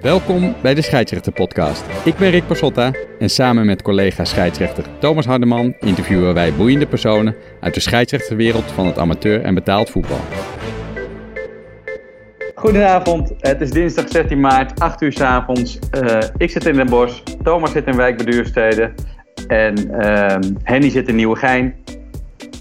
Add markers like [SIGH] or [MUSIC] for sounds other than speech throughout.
Welkom bij de Scheidsrechter Podcast. Ik ben Rick Pasotta en samen met collega scheidsrechter Thomas Hardeman interviewen wij boeiende personen uit de scheidsrechterwereld van het amateur en betaald voetbal. Goedenavond, het is dinsdag 16 maart, 8 uur s avonds. Uh, ik zit in Den Bosch, Thomas zit in Wijk bij Duurstede en uh, Henny zit in Nieuwegein.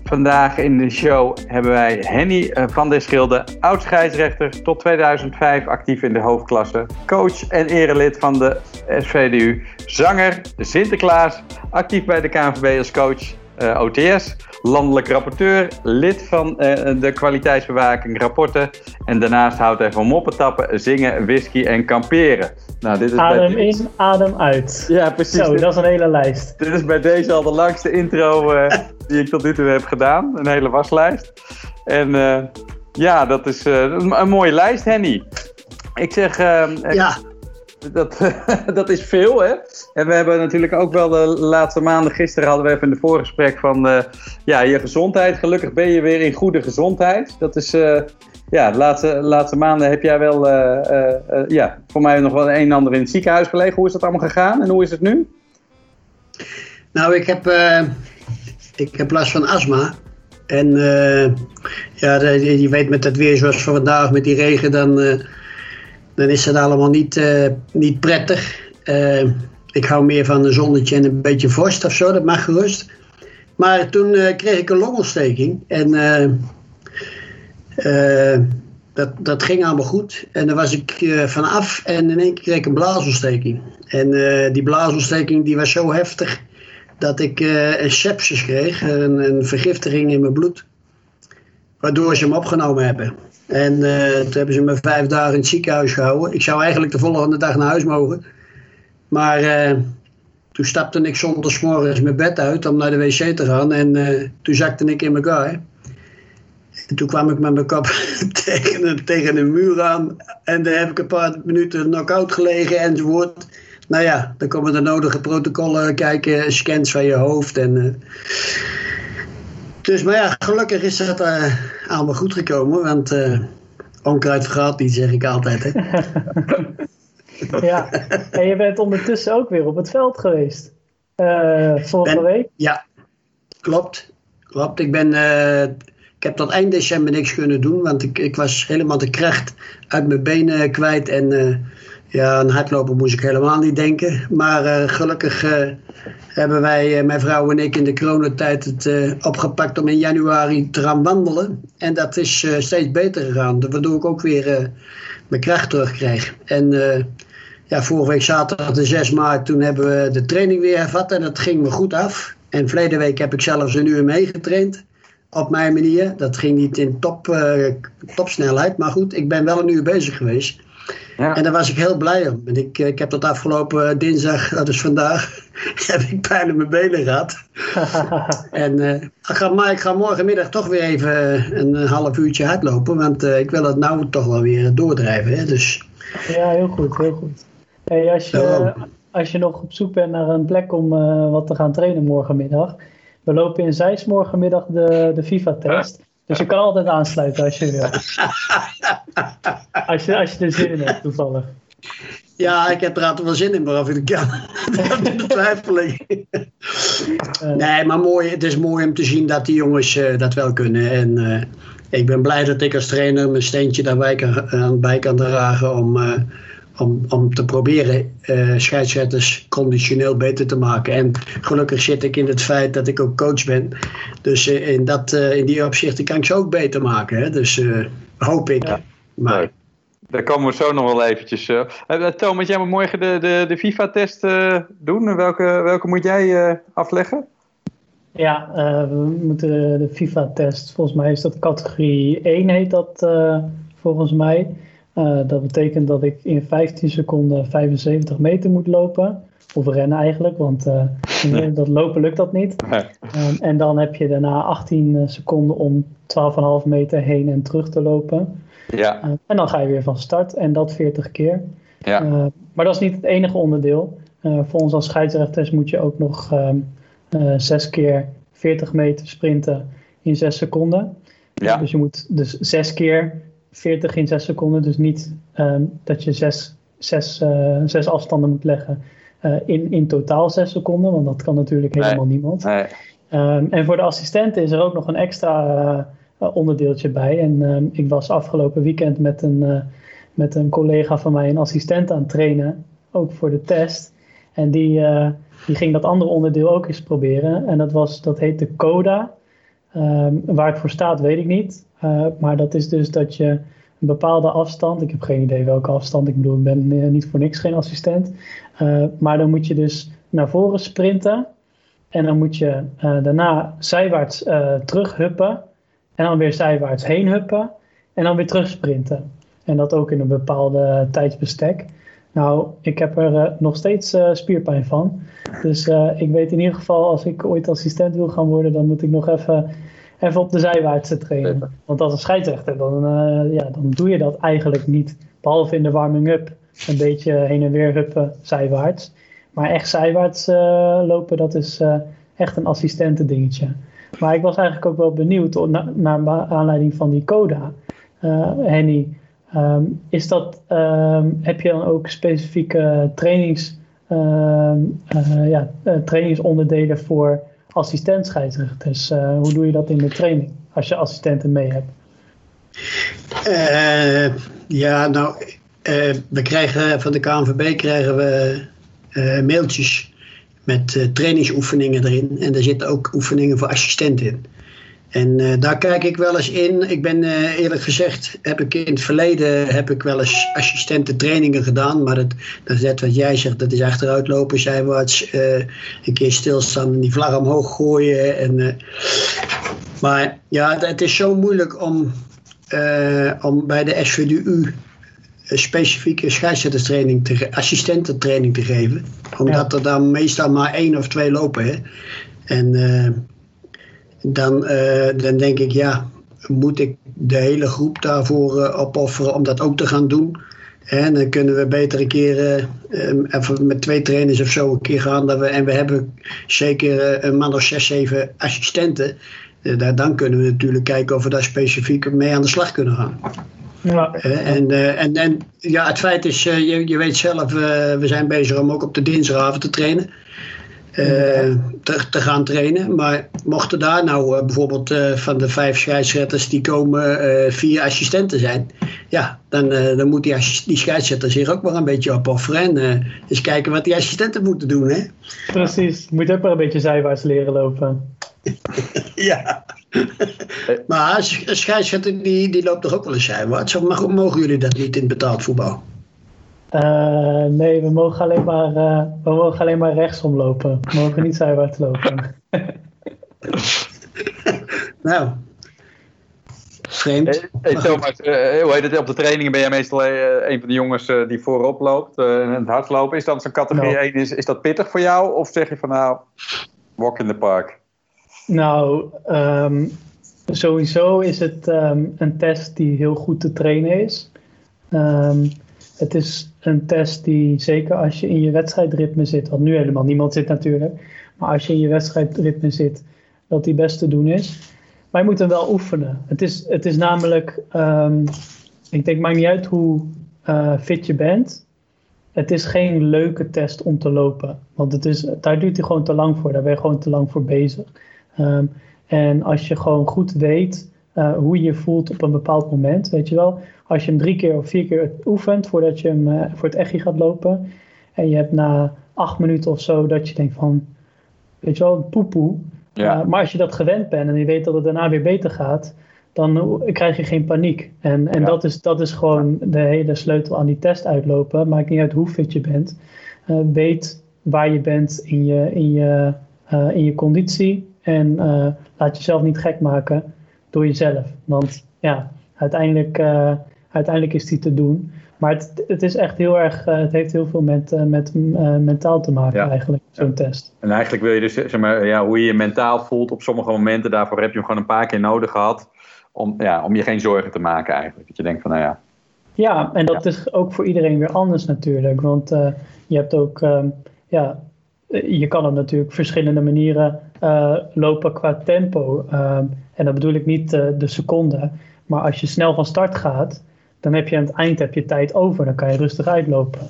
Vandaag in de show hebben wij Henny eh, van der Schilde, oud scheidsrechter, tot 2005 actief in de hoofdklasse, coach en erelid van de SVDU, zanger Sinterklaas, actief bij de KNVB als coach uh, OTS, landelijk rapporteur, lid van uh, de kwaliteitsbewaking rapporten en daarnaast houdt hij van moppen tappen, zingen, whisky en kamperen. Nou, dit is adem bij... in, adem uit. Ja, precies. Zo, dat is een hele lijst. Dit is bij deze al de langste intro uh, die ik tot nu toe heb gedaan. Een hele waslijst. En uh, ja, dat is een, een, mooie lijst, Henny. Ik zeg... ja. Dat, [LAUGHS] dat is veel, hè? En we hebben natuurlijk ook wel de laatste maanden, gisteren hadden we even in de voorgesprek van uh, ja, je gezondheid. Gelukkig ben je weer in goede gezondheid. Dat is, uh, ja, de laatste, laatste maanden heb jij wel, uh, ja, voor mij nog wel een en ander in het ziekenhuis gelegen. Hoe is dat allemaal gegaan en hoe is het nu? Nou, ik heb, ik heb last van astma. En ja, je weet met het weer zoals van vandaag, met die regen, dan, dan is het allemaal niet, niet prettig. ik hou meer van een zonnetje en een beetje vorst of zo, dat mag gerust. Maar toen kreeg ik een longontsteking. En dat, dat ging allemaal goed. En daar was ik vanaf en in één keer kreeg ik een blaasontsteking. En die blaasontsteking die was zo heftig dat ik een sepsis kreeg, een, een, vergiftiging in mijn bloed. Waardoor ze hem opgenomen hebben. En toen hebben ze me vijf dagen in het ziekenhuis gehouden. Ik zou eigenlijk de volgende dag naar huis mogen. Maar toen stapte ik morgens mijn bed uit om naar de wc te gaan. En toen zakte ik in elkaar. En toen kwam ik met mijn kop [LAUGHS] tegen, een, tegen muur aan. En daar heb ik een paar minuten knock-out gelegen enzovoort. Nou ja, dan komen de nodige protocollen kijken, scans van je hoofd. En. Dus, maar ja, gelukkig is dat uh, allemaal goed gekomen. Want uh, onkruid vergaat niet, zeg ik altijd. Hè? [LAUGHS] ja, en je bent ondertussen ook weer op het veld geweest. vorige week. Ja, klopt. Klopt. Ik ben ik heb tot eind december niks kunnen doen, want ik, ik was helemaal de kracht uit mijn benen kwijt. En ja, aan hardlopen moest ik helemaal niet denken. Maar uh, gelukkig uh, hebben wij, mijn vrouw en ik, in de coronatijd het opgepakt om in januari te gaan wandelen. En dat is steeds beter gegaan, waardoor ik ook weer mijn kracht terugkrijg. En ja, vorige week zaterdag de 6 maart, toen hebben we de training weer hervat en dat ging me goed af. En verleden week heb ik zelfs een uur meegetraind op mijn manier. Dat ging niet in top, topsnelheid, maar goed, ik ben wel een uur bezig geweest. Ja. En daar was ik heel blij om. En ik, ik heb tot afgelopen dinsdag, dat is vandaag, [LAUGHS] heb ik pijn in mijn benen gehad. [LAUGHS] en uh, ik, ga, maar ik ga morgenmiddag toch weer even een half uurtje hardlopen, want uh, ik wil het nou toch wel weer doordrijven. Hè? Dus... Ja, heel goed, heel goed. Hey, als, je, als je nog op zoek bent naar een plek om wat te gaan trainen morgenmiddag, we lopen in Zeist morgenmiddag de, de FIFA-test. Dus je kan altijd aansluiten als je wil. [LAUGHS] Als je, als je er zin in hebt, toevallig. Ja, ik heb er altijd wel zin in, maar of [LAUGHS] ik kan. dat twijfel ik. Nee, maar mooi, het is mooi om te zien dat die jongens uh, dat wel kunnen. En uh, ik ben blij dat ik als trainer mijn steentje daarbij kan, aan bij kan dragen om, uh, om, om te proberen uh, scheidsrechters conditioneel beter te maken. En gelukkig zit ik in het feit dat ik ook coach ben. Dus uh, in, dat, uh, in die opzichten kan ik ze ook beter maken. Hè? Dus hoop ik. Ja, maar, nee. Daar komen we zo nog wel eventjes. Uh, Thomas, jij moet morgen de, de, de FIFA-test doen. Welke, welke moet jij afleggen? Ja, we moeten de FIFA-test, volgens mij is dat categorie 1 heet dat volgens mij. Uh, dat betekent dat ik in 15 seconden 75 meter moet lopen. Of rennen eigenlijk, want [LAUGHS] uh, dat lopen lukt dat niet. Um, en dan heb je daarna 18 seconden om 12,5 meter heen en terug te lopen. Ja. Uh, en dan ga je weer van start en dat 40 keer. Ja. maar dat is niet het enige onderdeel. voor ons als scheidsrechters moet je ook nog um, 6 keer 40 meter sprinten in 6 seconden. Ja. Dus je moet dus 6 keer 40 in 6 seconden. Dus niet um, dat je 6 zes, zes afstanden moet leggen. in, in totaal zes seconden, want dat kan natuurlijk helemaal niemand. Nee. Ehm, en voor de assistenten is er ook nog een extra onderdeeltje bij. En ehm, ik was afgelopen weekend met een, met een collega van mij, een assistent, aan het trainen. Ook voor de test. En die, die ging dat andere onderdeel ook eens proberen. En dat, was, dat heet de CODA. Ehm, waar het voor staat, weet ik niet. Uh, maar dat is dus dat je een bepaalde afstand, ik heb geen idee welke afstand, ik bedoel, ik ben niet voor niks geen assistent. Uh, maar dan moet je dus naar voren sprinten. En dan moet je daarna zijwaarts terughuppen. En dan weer zijwaarts heen huppen. En dan weer terug sprinten. En dat ook in een bepaalde tijdsbestek. Nou, ik heb er nog steeds spierpijn van. Dus ik weet in ieder geval, als ik ooit assistent wil gaan worden, dan moet ik nog even even op de zijwaartse trainen. Want als een scheidsrechter, dan, uh, ja, dan doe je dat eigenlijk niet. Behalve in de warming-up een beetje heen en weer huppen zijwaarts. Maar echt zijwaarts uh, lopen, dat is uh, echt een assistentendingetje. Maar ik was eigenlijk ook wel benieuwd naar na aanleiding van die coda. Henny, um, is dat, um, heb je dan ook specifieke trainings, um, ja, trainingsonderdelen voor assistent scheidsrechters. Uh, hoe doe je dat in de training als je assistenten mee hebt? Uh, ja, nou, uh, we krijgen van de KNVB krijgen we mailtjes met trainingsoefeningen erin. En daar zitten ook oefeningen voor assistenten in. En uh, daar kijk ik wel eens in. Ik ben uh, eerlijk gezegd, heb ik in het verleden heb ik wel eens assistententrainingen gedaan. Maar dat, dat is net wat jij zegt, dat is achteruitlopen, zijwaarts, uh, een keer stilstaan en die vlag omhoog gooien. En, maar ja, het is zo moeilijk om, om bij de SVDU specifieke scheidsrechterstraining, te, assistententraining te geven. Omdat er dan meestal maar één of twee lopen. Hè. En dan, uh, dan denk ik, ja, moet ik de hele groep daarvoor uh, opofferen om dat ook te gaan doen? En dan kunnen we beter een keer uh, even met twee trainers of zo een keer gaan. Dat we, en we hebben zeker een man of zes, zeven assistenten. dan kunnen we natuurlijk kijken of we daar specifiek mee aan de slag kunnen gaan. Ja. en, en, en ja, het feit is, je, je weet zelf, we zijn bezig om ook op de dinsdagavond te trainen. Eh, te, te, gaan trainen. Maar mochten daar nou uh, bijvoorbeeld uh, van de vijf scheidsrechters die komen vier assistenten zijn, ja, dan, dan moet die, die scheidsrechter zich ook maar een beetje opofferen en eens kijken wat die assistenten moeten doen. Hè? Precies, moet ook maar een beetje zijwaarts leren lopen. [LAUGHS] ja. maar een scheidsrechter die, die loopt toch ook wel eens zijwaarts? Of mogen jullie dat niet in betaald voetbal? Uh, nee, we mogen alleen maar, uh, we mogen alleen maar rechtsom lopen. We mogen niet zijwaarts lopen. [LAUGHS] nou, vreemd. Hey, hey Thomas, uh, hoe heet het? Op de trainingen ben jij meestal een van de jongens die voorop loopt en het hardlopen. Is dat zo'n categorie no. 1? Is, is dat pittig voor jou? Of zeg je van nou, walk in the park? Nou, um, sowieso is het um, een test die heel goed te trainen is. Um, het is een test die, zeker als je in je wedstrijdritme zit, wat nu helemaal niemand zit natuurlijk, maar als je in je wedstrijdritme zit, dat die best te doen is. Maar je moet hem wel oefenen. Het is, het is namelijk, um, ik denk, maakt niet uit hoe uh, fit je bent. Het is geen leuke test om te lopen. Want het is, daar duurt hij gewoon te lang voor. Daar ben je gewoon te lang voor bezig. Um, en als je gewoon goed weet uh, hoe je je voelt op een bepaald moment, weet je wel als je hem drie keer of vier keer oefent voordat je hem uh, voor het echtje gaat lopen. En je hebt na acht minuten of zo dat je denkt van, weet je wel, poepoe. Ja. Uh, maar als je dat gewend bent en je weet dat het daarna weer beter gaat, dan krijg je geen paniek. En, en ja. dat, is, dat is gewoon de hele sleutel aan die test uitlopen. Maakt niet uit hoe fit je bent. Weet waar je bent in je, in je, in je conditie. En laat jezelf niet gek maken door jezelf. Want ja, uiteindelijk uiteindelijk is die te doen. Maar het, het is echt heel erg, uh, het heeft heel veel met, uh, met mentaal te maken ja. eigenlijk, zo'n test. En eigenlijk wil je dus, zeg maar, ja, hoe je je mentaal voelt op sommige momenten, daarvoor heb je hem gewoon een paar keer nodig gehad. Om, ja, om je geen zorgen te maken eigenlijk. Dat je denkt van, nou ja. Ja, en dat ja. is ook voor iedereen weer anders natuurlijk. Want je hebt ook, um, ja, je kan op natuurlijk verschillende manieren lopen qua tempo. En dat bedoel ik niet de seconde. Maar als je snel van start gaat, dan heb je aan het eind heb je tijd over. Dan kan je rustig uitlopen.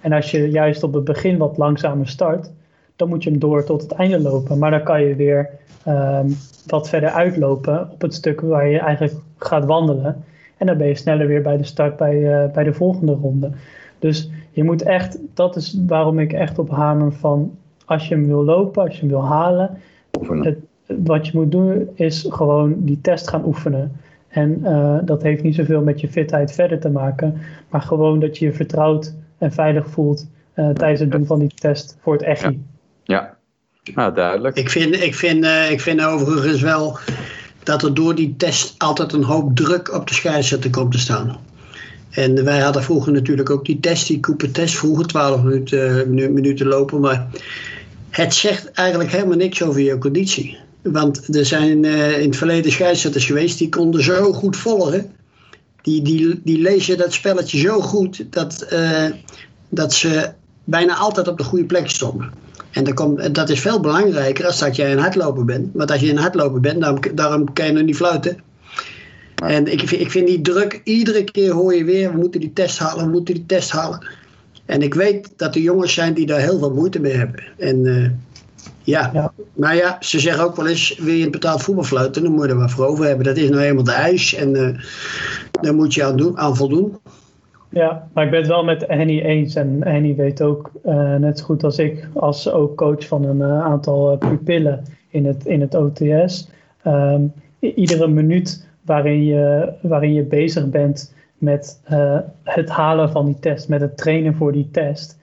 En als je juist op het begin wat langzamer start, dan moet je hem door tot het einde lopen. Maar dan kan je weer um, wat verder uitlopen op het stuk waar je eigenlijk gaat wandelen. En dan ben je sneller weer bij de start bij, uh, bij de volgende ronde. Dus je moet echt, dat is waarom ik echt op hamer van als je hem wil lopen, als je hem wil halen. Het, wat je moet doen is gewoon die test gaan oefenen. En uh, dat heeft niet zoveel met je fitheid verder te maken, maar gewoon dat je je vertrouwd en veilig voelt uh, tijdens het doen van die test voor het echi. Ja, ja. Nou, duidelijk. Ik vind, ik, vind, uh, ik vind overigens wel dat er door die test altijd een hoop druk op de scheidsrechter komt te staan. En wij hadden vroeger natuurlijk ook die test, die Cooper-test, vroeger 12 minuten, minuten lopen. Maar het zegt eigenlijk helemaal niks over je conditie. Want er zijn uh, in het verleden scheidsrechters geweest die konden zo goed volgen. Die, die, die lezen dat spelletje zo goed dat, uh, dat ze bijna altijd op de goede plek stonden. En dat, komt, dat is veel belangrijker als dat jij een hardloper bent. Want als je een hardloper bent, daarom, daarom kan je nog niet fluiten. En ik, ik vind die druk, iedere keer hoor je weer, we moeten die test halen, we moeten die test halen. En ik weet dat er jongens zijn die daar heel veel moeite mee hebben. En uh, ja. ja. maar ja, ze zeggen ook wel eens, wil je een betaald voetbal fluiten, dan moet je er wat voor over hebben. Dat is nou eenmaal de eis en uh, daar moet je aan, doen, aan voldoen. Ja, maar ik ben het wel met Henny eens. En Henny weet ook, uh, net zo goed als ik, als ook coach van een aantal pupillen in het, in het OTS. Um, iedere minuut waarin je, waarin je bezig bent met uh, het halen van die test, met het trainen voor die test,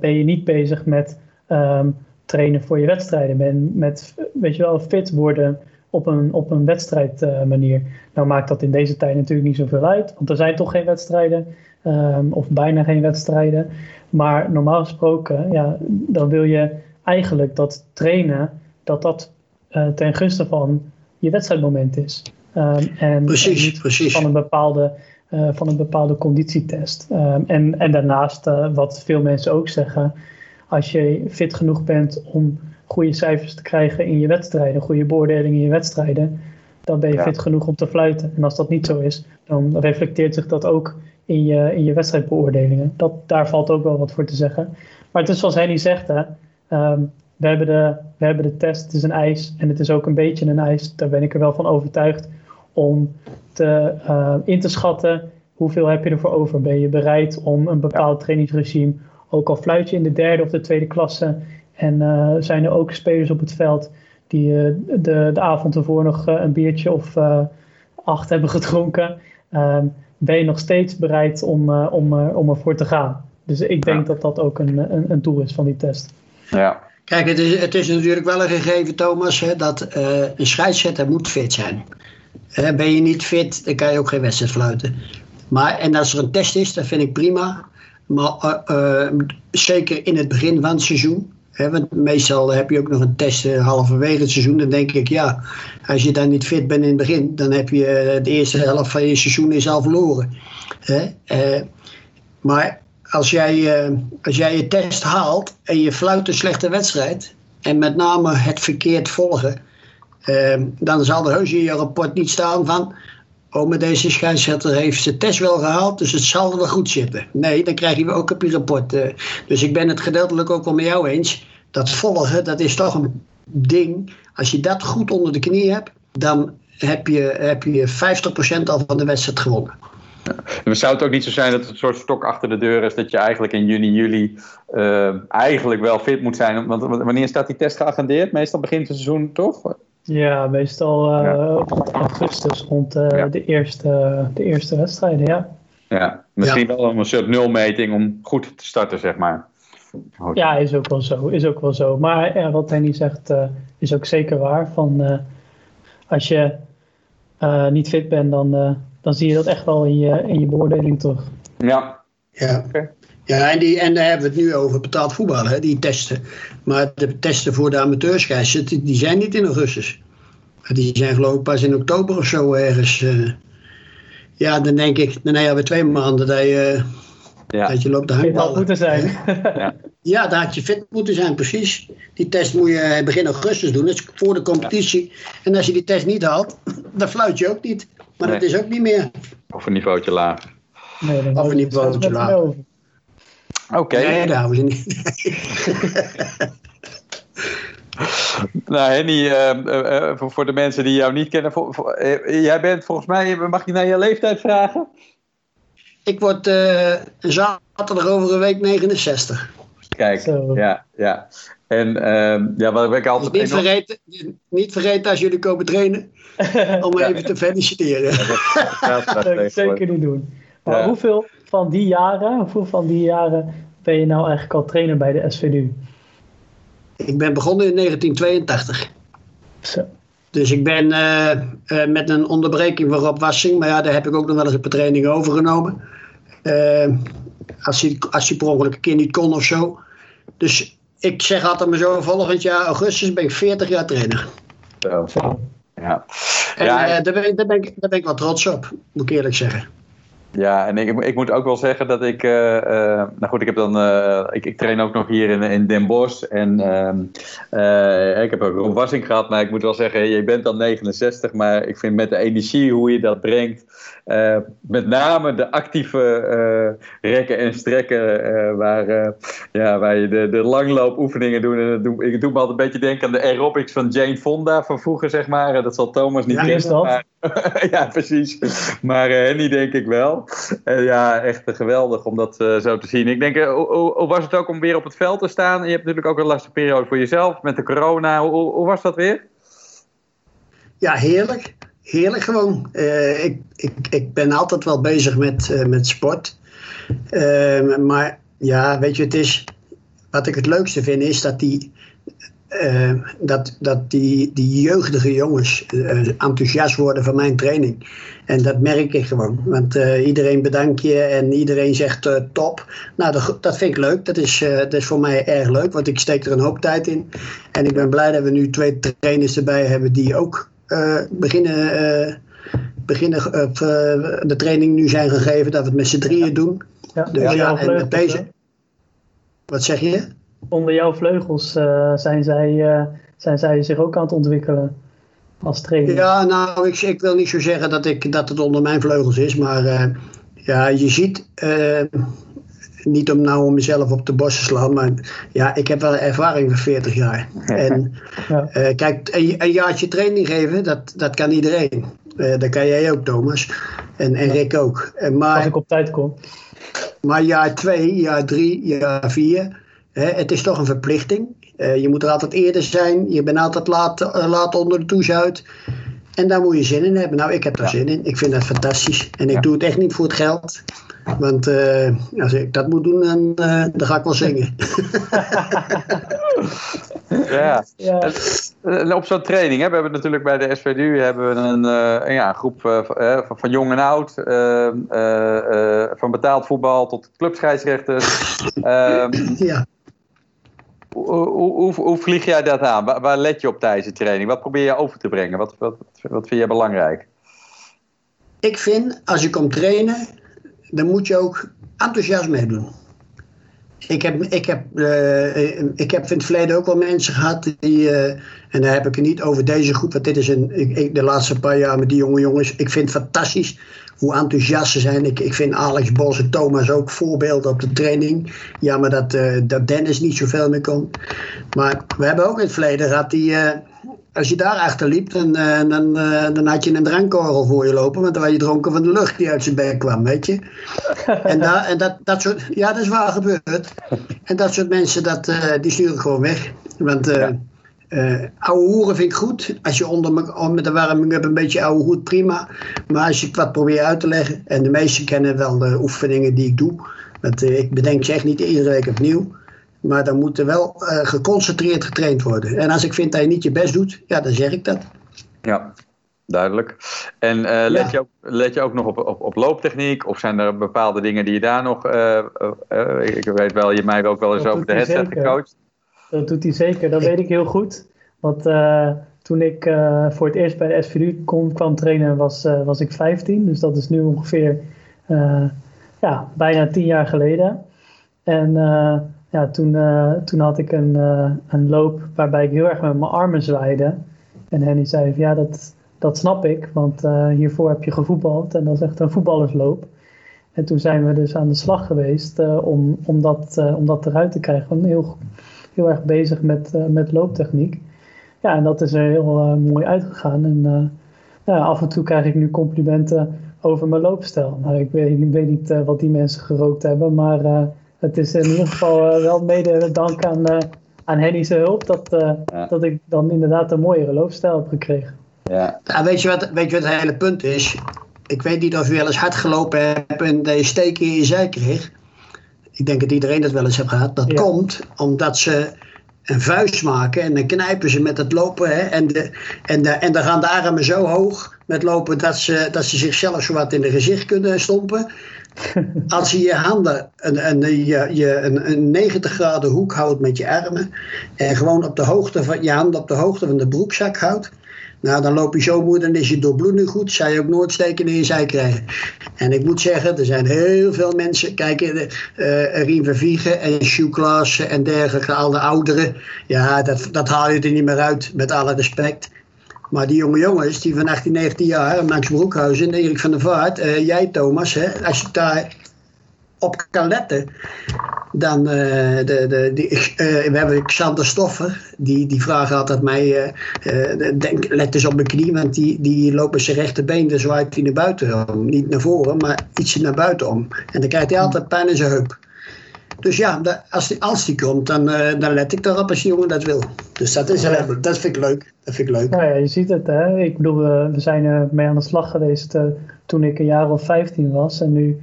ben je niet bezig met um, trainen voor je wedstrijden. Ben met, weet je wel, fit worden op een, op een wedstrijdmanier. Uh, nou maakt dat in deze tijd natuurlijk niet zoveel uit, want er zijn toch geen wedstrijden, um, of bijna geen wedstrijden. Maar normaal gesproken, ja, dan wil je eigenlijk dat trainen, dat dat ten gunste van je wedstrijdmoment is. Um, en, precies, en precies. van een bepaalde, uh, van een bepaalde conditietest. Um, en, en daarnaast, uh, wat veel mensen ook zeggen, als je fit genoeg bent om goede cijfers te krijgen in je wedstrijden, goede beoordelingen in je wedstrijden, dan ben je ja. fit genoeg om te fluiten. En als dat niet zo is, dan reflecteert zich dat ook in je, in je wedstrijdbeoordelingen. Dat, daar valt ook wel wat voor te zeggen. Maar het is zoals Henny zegt, hè, um, we, hebben de, we hebben de test, het is een eis en het is ook een beetje een eis, daar ben ik er wel van overtuigd om te, uh, in te schatten hoeveel heb je ervoor over. Ben je bereid om een bepaald trainingsregime, ook al fluit je in de derde of de tweede klasse en uh, zijn er ook spelers op het veld die uh, de, de avond ervoor nog een biertje of acht hebben [LAUGHS] gedronken. ben je nog steeds bereid om, om, om ervoor te gaan? Dus ik denk ja. dat dat ook een, een, een doel is van die test. Ja, Kijk, het is, het is natuurlijk wel een gegeven, Thomas, hè, dat uh, een scheidsrechter moet fit zijn. Uh, ben je niet fit, dan kan je ook geen wedstrijd fluiten. Maar, en als er een test is, dat vind ik prima. Maar uh, zeker in het begin van het seizoen. Want meestal heb je ook nog een test halverwege het seizoen. Dan denk ik, ja, als je dan niet fit bent in het begin, dan heb je de eerste helft van je seizoen is al verloren. maar als jij, als jij je test haalt en je fluit een slechte wedstrijd, en met name het verkeerd volgen, uh, dan zal er heus in je rapport niet staan van. Oh, maar deze scheidsrechter heeft zijn test wel gehaald, dus het zal wel goed zitten. Nee, dan krijg je ook op je rapport. Uh, dus ik ben het gedeeltelijk ook wel met jou eens. Dat volgen, dat is toch een ding. Als je dat goed onder de knie hebt, dan heb je, heb je 50% al van de wedstrijd gewonnen. Ja. Zou het ook niet zo zijn dat het een soort stok achter de deur is dat je eigenlijk in juni, juli uh, eigenlijk wel fit moet zijn? Want wanneer staat die test geagendeerd? Meestal begint het seizoen toch? Ja, meestal uh, ja. augustus rond uh, ja. de, eerste, de eerste wedstrijden, ja. Ja, misschien ja. wel een soort nulmeting om goed te starten, zeg maar. Ja, is ook wel zo. Is ook wel zo. Maar ja, wat Henny zegt is ook zeker waar. Van, als je niet fit bent, dan dan zie je dat echt wel in je, in je beoordeling terug. Ja. Ja. Okay. Ja, en, die, en daar hebben we het nu over betaald voetbal, hè, die testen. Maar de testen voor de amateurscheids, die, die zijn niet in augustus. Die zijn geloof ik pas in oktober of zo ergens. Uh, ja, dan denk ik, dan hebben we twee maanden dat je, ja. dat je loopt de. Dat moeten zijn. [LAUGHS] ja. ja, daar had je fit moeten zijn, precies. Die test moet je begin augustus doen, dat is voor de competitie. Ja. En als je die test niet haalt, dan fluit je ook niet. Maar nee. dat is ook niet meer. Of een niveautje laag. Nee, dan Of een houden we Oké. Nee, daar houden ze niet. [LAUGHS] Nou, Henny, eh, eh, eh, voor, voor de mensen die jou niet kennen, voor, voor- jij bent volgens mij, mag ik naar je leeftijd vragen? Ik word eh, zaterdag over een week 69. Kijk, Zo. ja, ja. En ehm, ja, wat ik Dus altijd niet, enorm- vergeten, niet vergeten als jullie komen trainen, [LAUGHS] om Ja. even te feliciteren. Ja, Dat zeker niet doen. Maar Ja. hoeveel van die jaren, hoeveel van die jaren ben je nou eigenlijk al trainer bij de SVU? Ik ben begonnen in 1982. Zo. Dus ik ben eh, eh, met een onderbreking van Rob Wassing, maar ja, daar heb ik ook nog wel eens een paar trainingen overgenomen. Eh, als, hij, als hij per ongeluk een keer niet kon of zo. Dus ik zeg altijd maar zo, volgend jaar augustus ben ik 40 jaar trainer. Zo, ja. En Ja, eh, daar, ben ik, daar, ben ik, daar ben ik wel trots op, moet ik eerlijk zeggen. Ja, en ik, ik moet ook wel zeggen dat ik. eh, eh, nou goed, ik heb dan. eh, ik, ik train ook nog hier in, in Den Bosch. En ehm, eh, ik heb ook Rob Wassing gehad. Maar ik moet wel zeggen, je bent dan 69. Maar ik vind met de energie hoe je dat brengt. Eh, met name de actieve eh, rekken en strekken. eh, waar, ja, waar je de, de langloopoefeningen doet. En dat doe, ik doe me altijd een beetje denken aan de aerobics van Jane Fonda van vroeger, zeg maar. Dat zal Thomas niet Ja, kennen. Maar, [LAUGHS] ja, precies. Maar Henny denk ik wel. Ja, echt geweldig om dat zo te zien. Ik denk, hoe, was het ook om weer op het veld te staan? Je hebt natuurlijk ook een lastige periode voor jezelf met de corona. Hoe was dat weer? Ja, heerlijk. Heerlijk gewoon. Eh, ik, ik, ik ben altijd wel bezig met, eh, met sport. Eh, maar ja, weet je, het is. Wat ik het leukste vind is dat die. eh, dat, dat die, die jeugdige jongens eh, enthousiast worden van mijn training. En dat merk ik gewoon. Want iedereen bedankt je en iedereen zegt top. Nou, dat, dat vind ik leuk. Dat is, dat is voor mij erg leuk, want ik steek er een hoop tijd in. En ik ben blij dat we nu twee trainers erbij hebben die ook beginnen, eh, beginnen eh, of, eh, de training nu zijn gegeven. Dat we het met z'n drieën doen. Ja, Dus ja, en vleugels, deze-? Wat zeg je? Onder jouw vleugels eh, zijn, zij, eh, zijn zij zich ook aan het ontwikkelen als trainer. Ja, nou, ik, ik wil niet zo zeggen dat, ik, dat het onder mijn vleugels is, maar eh, ja, je ziet, eh, niet om nou om mezelf op de borst te slaan, maar ja, ik heb wel ervaring van 40 jaar. En [LAUGHS] Ja. eh, kijk, een, een jaartje training geven, dat, dat kan iedereen. Eh, dat kan jij ook, Thomas. En, en Rick ook. En Als maar, ik op tijd kom. maar jaar 2, jaar 3, jaar 4, het is toch een verplichting. Eh, je moet er altijd eerder zijn. Je bent altijd laat, laat onder de uit. En daar moet je zin in hebben. Nou, ik heb daar zin in. Ik vind dat fantastisch. En ik Ja. doe het echt niet voor het geld. Want eh, als ik dat moet doen, dan, eh, dan ga ik wel zingen. [LAUGHS] Ja. Ja, En op zo'n training, hè, we hebben natuurlijk bij de SVDU hebben we een, eh, een, ja, een groep van, van- jong en oud, eh, eh, eh, van betaald voetbal tot clubscheidsrechters. Ehm, ja. Hoe, vlieg jij dat aan? Waar, let je op tijdens de training? Wat probeer je over te brengen? Wat, wat, wat vind jij belangrijk? Ik vind, als je komt trainen, dan moet je ook enthousiast meedoen. Ik heb, ik, heb, eh, ik heb in het verleden ook wel mensen gehad die, eh, en daar heb ik het niet over deze groep, want dit is een, ik- de laatste paar jaar met die jonge jongens, ik vind het fantastisch hoe enthousiast ze zijn. Ik, ik vind Alex Bos en Thomas ook voorbeelden op de training. Jammer dat, eh, dat Dennis niet zoveel meer komt. Maar we hebben ook in het verleden gehad die, eh, als je daar achter liep, dan, eh, dan, dan had je een drankkorrel voor je lopen. Want dan was je dronken van de lucht die uit zijn bek kwam, weet je. En, daar, en dat, dat soort, ja, dat is waar gebeurd. En dat soort mensen, dat, die stuur ik gewoon weg. Want. Eh, ouwe hoeren vind ik goed. Als je onder me, met de warming up een beetje ouwe hoed, prima. Maar als je wat probeert uit te leggen, en de meesten kennen wel de oefeningen die ik doe. Want eh, ik bedenk ze echt niet iedere week opnieuw. Maar dan moet er wel eh, geconcentreerd getraind worden. En als ik vind dat je niet je best doet, ja, dan zeg ik dat. Ja, duidelijk. En eh, let, Ja. je ook, let je ook nog op, op, op looptechniek? Of zijn er bepaalde dingen die je daar nog... ik weet wel, je mij ook wel eens Dat over de headset gecoacht. Dat doet hij zeker. Dat weet ik heel goed. Want eh, toen ik eh, voor het eerst bij de SVU kon, kwam trainen, was, eh, was ik 15. Dus dat is nu ongeveer ja, bijna 10 jaar geleden. En ja, toen, toen had ik een, een loop waarbij ik heel erg met mijn armen zwaaide. En Henny zei ja, dat, dat snap ik, want hiervoor heb je gevoetbald en dat is echt een voetballersloop. En toen zijn we dus aan de slag geweest om, om, dat, om dat eruit te krijgen. Gewoon heel, heel erg bezig met, met looptechniek. Ja, en dat is er heel mooi uitgegaan. En ja, af en toe krijg ik nu complimenten over mijn loopstijl. Nou, ik weet, ik weet niet wat die mensen gerookt hebben, maar het is in ieder geval wel mede dank aan, aan Henny's hulp dat, dat ik dan inderdaad een mooiere loopstijl heb gekregen. Ja. ja. weet, je wat, weet je wat het hele punt is? Ik weet niet of je wel eens hard gelopen hebt en dat je steek in je zij kreeg. Ik denk dat iedereen dat wel eens heeft gehad. Dat komt omdat ze een vuist maken en dan knijpen ze met het lopen. Hè, en, de, en, de, en dan gaan de armen zo hoog met lopen dat ze, dat ze zichzelf zo wat in de gezicht kunnen stompen. [LAUGHS] Als je je handen een, een, je, je, een, een 90 graden hoek houdt met je armen en gewoon op de hoogte van je handen op de hoogte van de broekzak houdt, nou, dan loop je zo moe, dan is je doorbloeding goed. Je ook nooit steken in je zij krijgen. En ik moet zeggen, er zijn heel veel mensen. Kijk, uh, Rien Verviegen en Sjoe en dergelijke, al de ouderen. Ja, dat, dat haal je er niet meer uit, met alle respect. Maar die jonge jongens, die van 18, 19 jaar, Max Broekhuizen en Erik van der Vaart, uh, jij Thomas, hè, als je daar op kan letten, dan uh, de, de, die, uh, we hebben Xander Stoffer, die, die vraagt altijd mij, uh, denk, let eens op mijn knie, want die, die loopt met zijn rechterbeen, dan zwaait hij naar buiten om. Niet naar voren, maar ietsje naar buiten om. En dan krijgt hij altijd pijn in zijn heup. Dus ja, als, die, als die komt, dan, dan let ik erop als die jongen dat wil. Dus dat, is, dat vind ik leuk. Dat vind ik leuk. Nou ja, je ziet het hè. Ik bedoel, we zijn mee aan de slag geweest toen ik een jaar of 15 was. En nu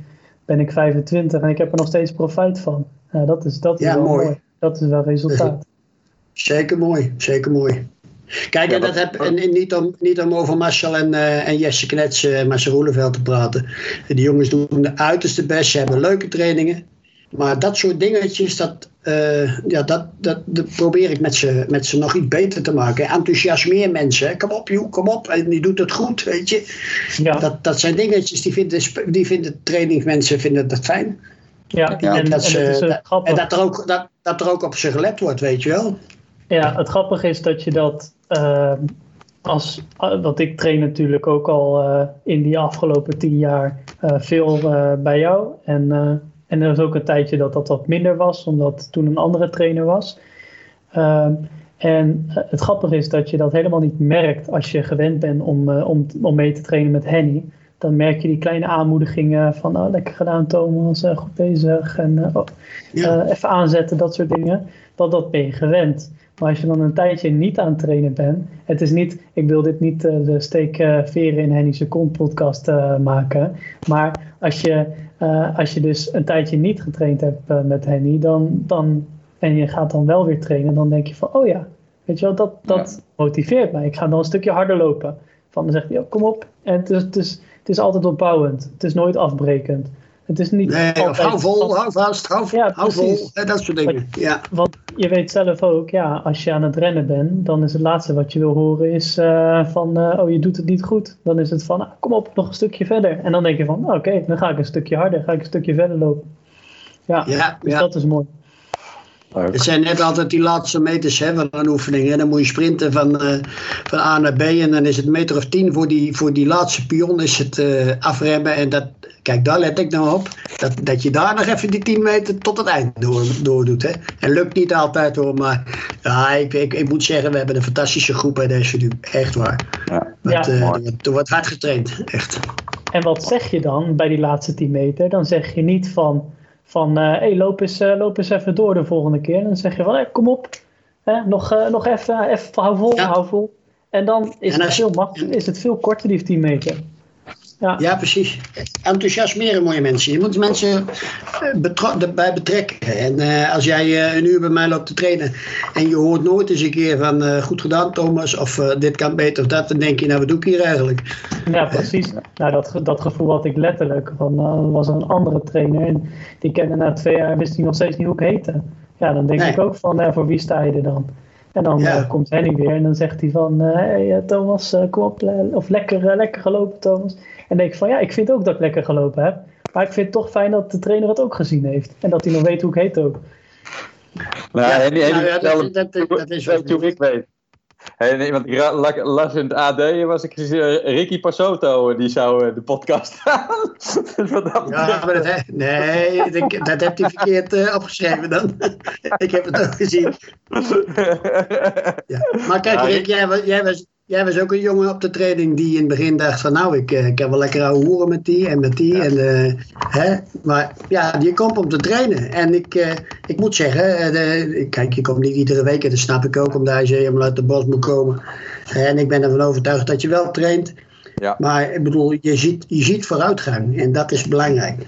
ben ik 25 en ik heb er nog steeds profijt van. Ja, dat is, dat is wel mooi. Dat is wel resultaat. [LAUGHS] Zeker mooi, zeker mooi. Kijk, en dat heb, en, niet, om, niet om over Marcel en, uh, en Jesse Knets en Marcel Roeleveld te praten. Die jongens doen de uiterste best, ze hebben leuke trainingen. Maar dat soort dingetjes, dat, uh, ja, dat, dat, dat, probeer ik met ze, met ze nog iets beter te maken. Enthousiasmeer mensen. Kom op, joh, kom op. En die doet het goed, weet je. Ja. Dat, dat zijn dingetjes, die vinden, die vinden trainingsmensen vinden dat fijn. Ja, en, en, dat, ze, en, en dat, er ook, dat, dat er ook op ze gelet wordt, weet je wel. Ja, het grappige is dat je dat uh, als, want ik train natuurlijk ook al uh, in die afgelopen tien jaar uh, veel bij jou. En en er was ook een tijdje dat dat wat minder was, omdat toen een andere trainer was. Um, en eh, het grappige is dat je dat helemaal niet merkt als je gewend bent om, uh, om, om mee te trainen met Henny. Dan merk je die kleine aanmoedigingen van oh, lekker gedaan Thomas, uh, goed bezig. En oh, ja. even aanzetten, dat soort dingen. Dat, dat ben je gewend. Maar als je dan een tijdje niet aan het trainen bent. Het is niet, ik wil dit niet de steek veren in Henny's kont podcast maken. Maar als je uh, als je dus een tijdje niet getraind hebt uh, met Henny, dan, dan, en je gaat dan wel weer trainen, dan denk je van, oh ja, weet je wel, dat, dat motiveert mij. Ik ga dan een stukje harder lopen. Van, dan zegt hij, oh, kom op. En het is, het, is, het is altijd opbouwend. Het is nooit afbrekend. Het is niet nee, altijd, hou vol, hou vast, hou, ja, hou vol. Dat soort dingen. Ja. Want je weet zelf ook, ja, als je aan het rennen bent, dan is het laatste wat je wil horen is uh, van, uh, oh je doet het niet goed. Dan is het van, ah, kom op, nog een stukje verder. En dan denk je van, oké, okay, dan ga ik een stukje harder, ga ik een stukje verder lopen. Ja, ja dus ja. dat is mooi. Het zijn net altijd die laatste meters hè, van een oefening. Hè. Dan moet je sprinten van, uh, van A naar B. En dan is het een meter of tien voor die, voor die laatste pion is het uh, afremmen. En dat, kijk, daar let ik nou op. Dat, dat je daar nog even die 10 meter tot het eind door, door doet. Hè. En lukt niet altijd hoor. Maar ja, ik, ik, ik moet zeggen, we hebben een fantastische groep bij deze nu. Echt waar. Ja, Met, ja, uh, er wordt hard getraind. Echt. En wat zeg je dan bij die laatste 10 meter? Dan zeg je niet van van, hé, uh, hey, loop, eens, uh, loop eens even door de volgende keer. Dan zeg je van, hey, kom op, hè, nog, uh, nog even, even, hou vol, hou vol. En dan is, en als, het veel is het veel korter, die 10 meter. Ja. ja, precies. Enthousiasmeren mooie mensen. Je moet mensen eh, erbij betrekken. En uh, als jij uh, een uur bij mij loopt te trainen en je hoort nooit eens een keer van uh, goed gedaan Thomas of dit kan beter of dat, dan denk je nou wat doe ik hier eigenlijk? Ja, precies. Nou, dat, dat gevoel had ik letterlijk. Van, was een andere trainer en die kende na twee jaar wist hij nog steeds niet hoe ik heette. Ja, dan denk nee. ik ook van voor wie sta je er dan? En dan ja. komt Henny weer en dan zegt hij van, hey, Thomas, kom op, of lekker, lekker gelopen Thomas. En denk ik van ja, ik vind ook dat ik lekker gelopen heb. Maar ik vind het toch fijn dat de trainer het ook gezien heeft. En dat hij nog weet hoe ik heet ook. Nou, ja, nou, ja, dat, dat, dat, dat, is wat hoe ik weet. Hey, nee, want ik las in het AD, was ik uh, Ricky Pasotto, die zou de podcast [LAUGHS] aan. ja, maar dat, nee, dat, dat heb hij verkeerd uh, opgeschreven dan. [LAUGHS] ik heb het ook gezien. [LAUGHS] ja. Maar kijk, Rick, jij, jij was Jij was ook een jongen op de training die in het begin dacht van nou, ik, ik heb wel lekker ouwe hoeren met die en met die. En, uh, hè? Maar ja, je komt om te trainen. En ik, uh, ik moet zeggen, uh, kijk, je komt niet iedere week en dat snap ik ook omdat je helemaal uit de bos moet komen. En ik ben ervan overtuigd dat je wel traint. Ja. Maar ik bedoel, je ziet, je ziet vooruitgang en dat is belangrijk.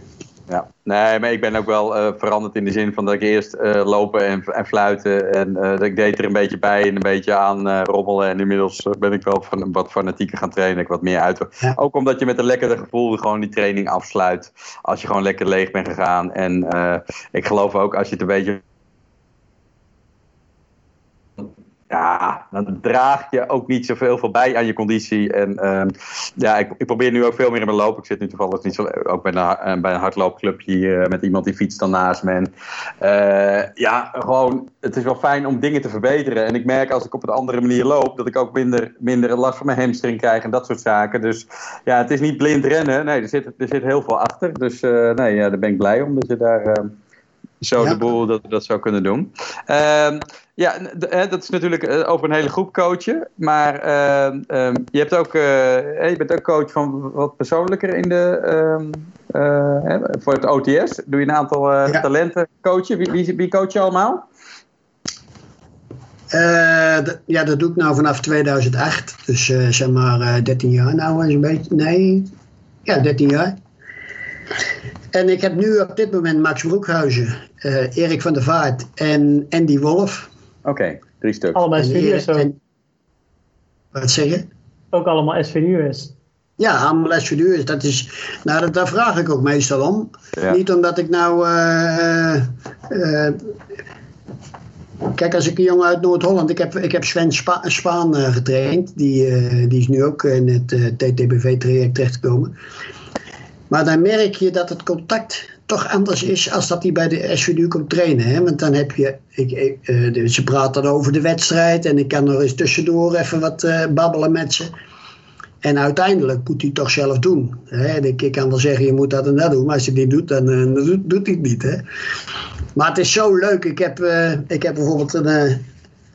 Nee, maar ik ben ook wel uh, veranderd in de zin van dat ik eerst uh, lopen en, en, fluiten en uh, dat ik deed er een beetje bij en een beetje aan rommelen. En inmiddels ben ik wel van, wat fanatieker gaan trainen, ik wat meer uit. Ja. Ook omdat je met een lekkere gevoel gewoon die training afsluit. Als je gewoon lekker leeg bent gegaan. En ik geloof ook als je het een beetje ja, dan draag je ook niet zoveel voor bij aan je conditie. En uh, ja, ik, ik, probeer nu ook veel meer in mijn loop. Ik zit nu toevallig niet zo, ook bij een, uh, bij een hardloopclubje uh, met iemand die fietst dan naast me. Eh, ja, gewoon, het is wel fijn om dingen te verbeteren. En ik merk als ik op een andere manier loop, dat ik ook minder, minder last van mijn hamstring krijg en dat soort zaken. Dus ja, het is niet blind rennen. Nee, er zit, er zit heel veel achter. Dus nee, ja, daar ben ik blij om dat je daar ehm, zo de boel dat, dat zou kunnen doen. Uh, ja, dat is natuurlijk eh, over een hele groep coachen. Maar uh, je, hebt ook, uh, je bent ook coach van wat persoonlijker in de, uh, voor het OTS. Doe je een aantal ja. talenten coachen. Wie, wie, wie, coach je allemaal? ja, dat doe ik nou vanaf 2008. Dus zeg maar 13 jaar nou een beetje. Nee, ja, 13 jaar. En ik heb nu op dit moment Max Broekhuizen, uh, Erik van der Vaart en Andy Wolf. Oké, okay, drie stuks. Allemaal SVU'ers ook. Wat zeg je? Ook allemaal SVU'ers. Ja, allemaal SVU'ers. Dat is, nou, dat, daar vraag ik ook meestal om. Ja. Niet omdat ik nou... Uh, uh, Kijk, als ik een jongen uit Noord-Holland, ik heb, ik heb Sven Spa Spaan uh, getraind, die, uh, die is nu ook in het uh, TTBV-traject terechtgekomen. Maar dan merk je dat het contact toch anders is als dat hij bij de SVU komt trainen. Hè? Want dan heb je, ik, uh, ze praten dan over de wedstrijd en ik kan nog eens tussendoor even wat uh, babbelen met ze. En uiteindelijk moet hij toch zelf doen. Hè? Ik, ik, kan wel zeggen, je moet dat en dat doen, maar als je niet doet, dan, doet, doet, hij het niet. Hè? Maar het is zo leuk. Ik heb, ik heb bijvoorbeeld een,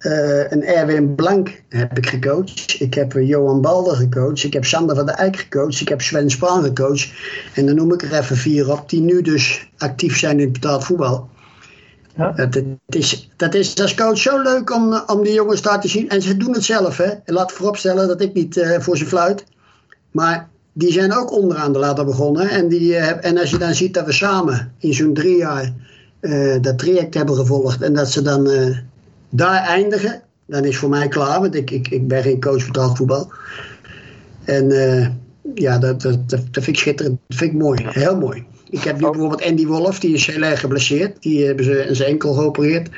uh, een Erwin Blank heb ik gecoacht. Ik heb uh, Johan Balder gecoacht. Ik heb Sander van der Eyck gecoacht. Ik heb Sven Spaan gecoacht. En dan noem ik er even vier op die nu dus actief zijn in het betaald voetbal. Ja. Het is, dat is als coach zo leuk om, om die jongens daar te zien. En ze doen het zelf. Hè. Laat vooropstellen dat ik niet uh, voor ze fluit. Maar die zijn ook onderaan de ladder begonnen. En, die, en als je dan ziet dat we samen in zo'n drie jaar dat traject hebben gevolgd. En dat ze dan daar eindigen, dan is voor mij klaar. Want ik, ik, ik ben geen coach vertaald voetbal. En uh, ja, dat, dat, dat, vind ik schitterend. Dat vind ik mooi. Heel mooi. Ik heb nu bijvoorbeeld Andy Wolf, die is heel erg geblesseerd. Die hebben ze in zijn enkel geopereerd.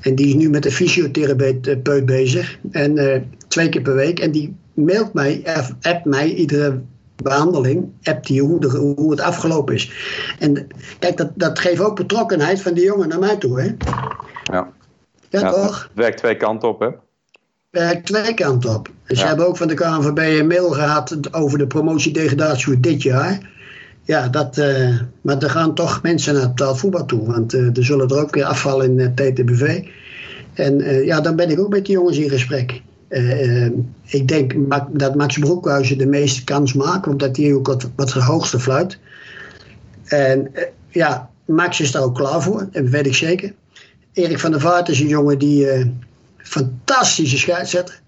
En die is nu met de fysiotherapeut bezig. En uh, twee keer per week. En die mailt mij, appt mij iedere behandeling, appt die hoe, de, hoe het afgelopen is. En kijk, dat, dat geeft ook betrokkenheid van die jongen naar mij toe. Hè? Ja. Ja, toch? Het werkt twee kanten op, hè? Werkt twee kanten op. Dus ja. ze hebben ook van de KNVB een mail gehad over de promotiedegradatie voor dit jaar. Ja, dat, uh, maar er gaan toch mensen naar het voetbal toe. Want uh, er zullen er ook weer afvallen in het TTBV. En ja, dan ben ik ook met die jongens in gesprek. ik denk dat Max Broekhuizen de meeste kans maakt, omdat hij ook wat, wat hoogste fluit. En ja, Max is daar ook klaar voor, dat weet ik zeker. Erik van der Vaart is een jongen die uh, fantastische scheidsrechter.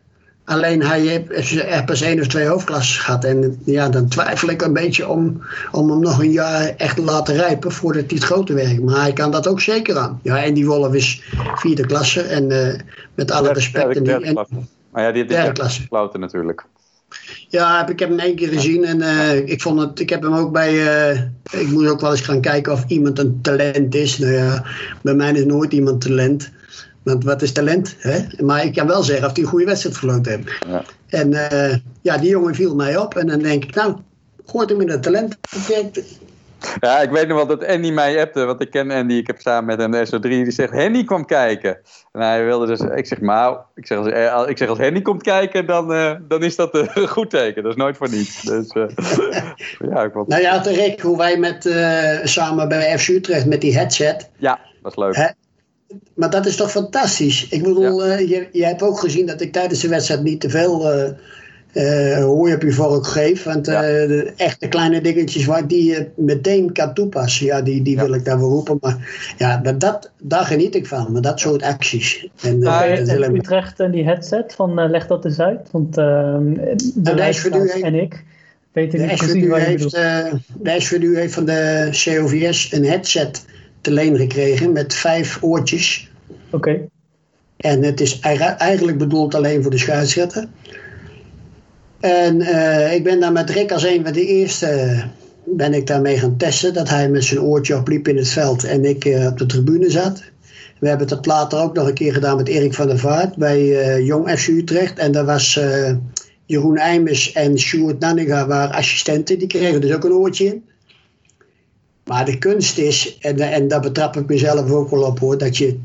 Alleen hij heeft er pas één of twee hoofdklassen gehad. En ja, dan twijfel ik een beetje om, om hem nog een jaar echt te laten rijpen voordat hij het grote werk. Maar hij kan dat ook zeker aan. Ja, en die Wolf is vierde klasse. En uh, met alle respect. Derde, derde en, maar ja, die heeft derde klasse. natuurlijk. Ja, heb, ik heb hem één keer gezien en uh, ik vond het, ik heb hem ook bij, uh, ik moet ook wel eens gaan kijken of iemand een talent is. Nou ja, bij mij is nooit iemand talent. Want wat is talent? Hè? Maar ik kan wel zeggen of hij een goede wedstrijd verloren heeft. Ja. En uh, ja, die jongen viel mij op en dan denk ik, nou, gooit hem in het talent. Ja, ik weet nog wel dat Andy mij appte, want ik ken Andy, ik heb samen met hem SO3, die zegt, Henny kwam kijken. En hij wilde dus, ik zeg, maar, ik zeg, als, ik zeg, als Henny komt kijken, dan, uh, dan is dat een [LAUGHS] goed teken. Dat is nooit voor niets. Dus, uh, [LAUGHS] ja, ik vond... Nou ja, Rick, hoe wij met, samen bij FC Utrecht met die headset. Ja, dat is leuk. Hè? Maar dat is toch fantastisch? Ik bedoel, ja. je, je hebt ook gezien dat ik tijdens de wedstrijd niet te veel uh, hoe heb je vork geef. Want uh, de echte kleine dingetjes waar die je meteen kan toepassen, ja, die, die wil ik daarvoor roepen. Maar ja, dat, dat, daar geniet ik van, maar dat soort acties. En, uh, maar, dat Utrecht en die headset, van leg dat eens uit. Want de, de en ik weten niet precies wat heeft, De heeft van de COVS een headset te leen gekregen met vijf oortjes. Oké. Okay. En het is eigenlijk bedoeld alleen voor de scheidsrechter. En uh, ik ben daar met Rick als een van de eerste ben ik daarmee gaan testen. Dat hij met zijn oortje opliep in het veld en ik uh, op de tribune zat. We hebben dat later ook nog een keer gedaan met Erik van der Vaart bij Jong FC Utrecht. En daar was Jeroen Eimers en Sjoerd Nanninga waren assistenten. Die kregen dus ook een oortje in. Maar de kunst is, en, en daar betrap ik mezelf ook wel op hoor, dat je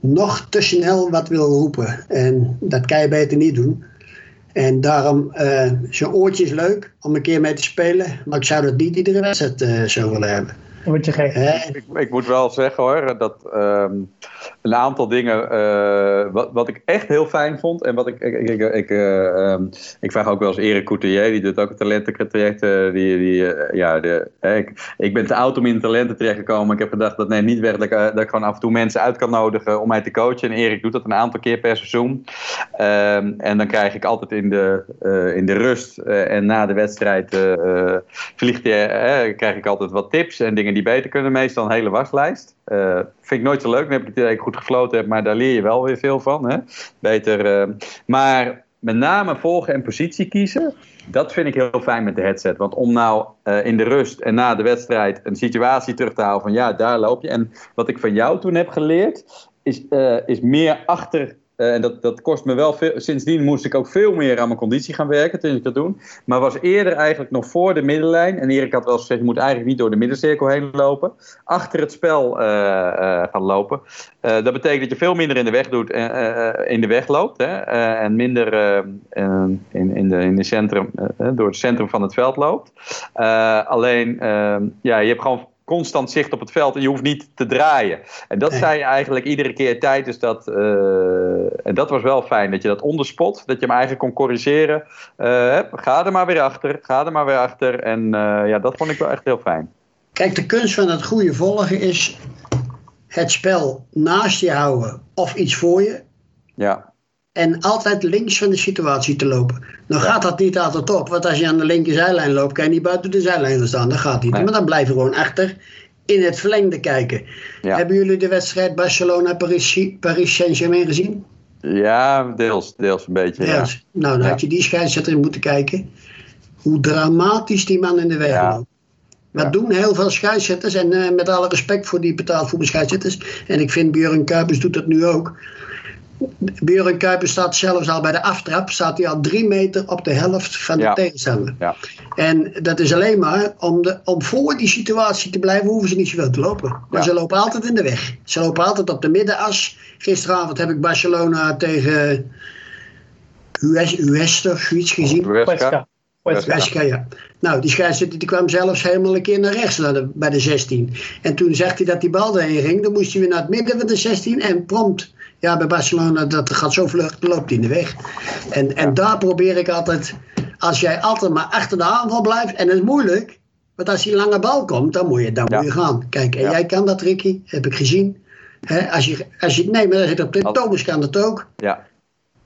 nog te snel wat wil roepen. En dat kan je beter niet doen. En daarom, uh, zo'n oortje is leuk om een keer mee te spelen. Maar ik zou dat niet iedere wedstrijd uh, zo willen hebben. Word je gek. Ik, ik, moet wel zeggen hoor, dat um, een aantal dingen uh, wat, wat ik echt heel fijn vond. En wat ik, ik, ik, ik, uh, um, ik vraag ook wel eens Erik Couturier, die doet ook een die, die, ja, de, ik, ik ben te oud om in talenten terecht gekomen. Ik heb gedacht dat nee, niet weg dat ik, dat ik gewoon af en toe mensen uit kan nodigen om mij te coachen. En Erik doet dat een aantal keer per seizoen. Um, en dan krijg ik altijd in de, in de rust en na de wedstrijd vliegt krijg ik altijd wat tips en dingen die beter kunnen. Meestal een hele waslijst. Uh, vind ik nooit zo leuk. Dan heb ik het idee ik goed gefloten heb, maar daar leer je wel weer veel van. Hè? Beter. Uh, maar met name volgen en positie kiezen. Dat vind ik heel fijn met de headset. Want om nou uh, in de rust en na de wedstrijd een situatie terug te houden van ja, daar loop je. En wat ik van jou toen heb geleerd, is, is meer achter uh, en dat, dat kost me wel veel. Sindsdien moest ik ook veel meer aan mijn conditie gaan werken toen ik dat doen. Maar was eerder eigenlijk nog voor de middenlijn. En Erik had wel gezegd: je moet eigenlijk niet door de middencirkel heen lopen. Achter het spel uh, uh, gaan lopen. dat betekent dat je veel minder in de weg doet in de weg loopt. Hè, en minder in, in, de, in de centrum, door het centrum van het veld loopt. alleen, ja, je hebt gewoon constant zicht op het veld en je hoeft niet te draaien. En dat zei je eigenlijk iedere keer tijdens dat. Uh, en dat was wel fijn, dat je dat onderspot, dat je hem eigenlijk kon corrigeren. Uh, ga er maar weer achter, ga er maar weer achter. En uh, ja, dat vond ik wel echt heel fijn. Kijk, de kunst van het goede volgen is het spel naast je houden of iets voor je. Ja. En altijd links van de situatie te lopen. Nou gaat dat niet altijd op, want als je aan de linkerzijlijn loopt, kan je niet buiten de zijlijn staan. Dat gaat niet. Nee. Maar dan blijf je gewoon achter in het verlengde kijken. Ja. Hebben jullie de wedstrijd Barcelona-Paris Paris Saint-Germain gezien? Ja, deels, deels een beetje. Deels. Ja. Nou, dan had je die scheidsrechter moeten kijken. Hoe dramatisch die man in de weg loopt. Dat doen heel veel scheidsrechters. En uh, met alle respect voor die betaald voetbalscheidsrechters. En ik vind Björn Kuipers doet dat nu ook. Björn Kuiper staat zelfs al bij de aftrap, staat hij al drie meter op de helft van de ja. tegenstander. Ja. En dat is alleen maar om, de, om voor die situatie te blijven, hoeven ze niet zoveel te lopen. Maar ja. ze lopen altijd in de weg. Ze lopen altijd op de middenas. Gisteravond heb ik Barcelona tegen US, US of zoiets gezien. Huesca. Huesca, ja. Nou, die scheidsrechter die kwam zelfs helemaal een keer naar rechts naar de, bij de 16. En toen zegt hij dat die bal erin ging. Dan moest hij weer naar het midden van de 16 en prompt ja, bij Barcelona, dat gaat zo vlug, loopt in de weg. En, en daar probeer ik altijd, als jij altijd maar achter de aanval blijft, en dat is moeilijk, want als die lange bal komt, dan moet je, dan ja. moet je gaan. Kijk, en ja. jij kan dat, Ricky, heb ik gezien. He, als je, als je, nee, maar dat zit op de Thomas kan dat ook. Ja.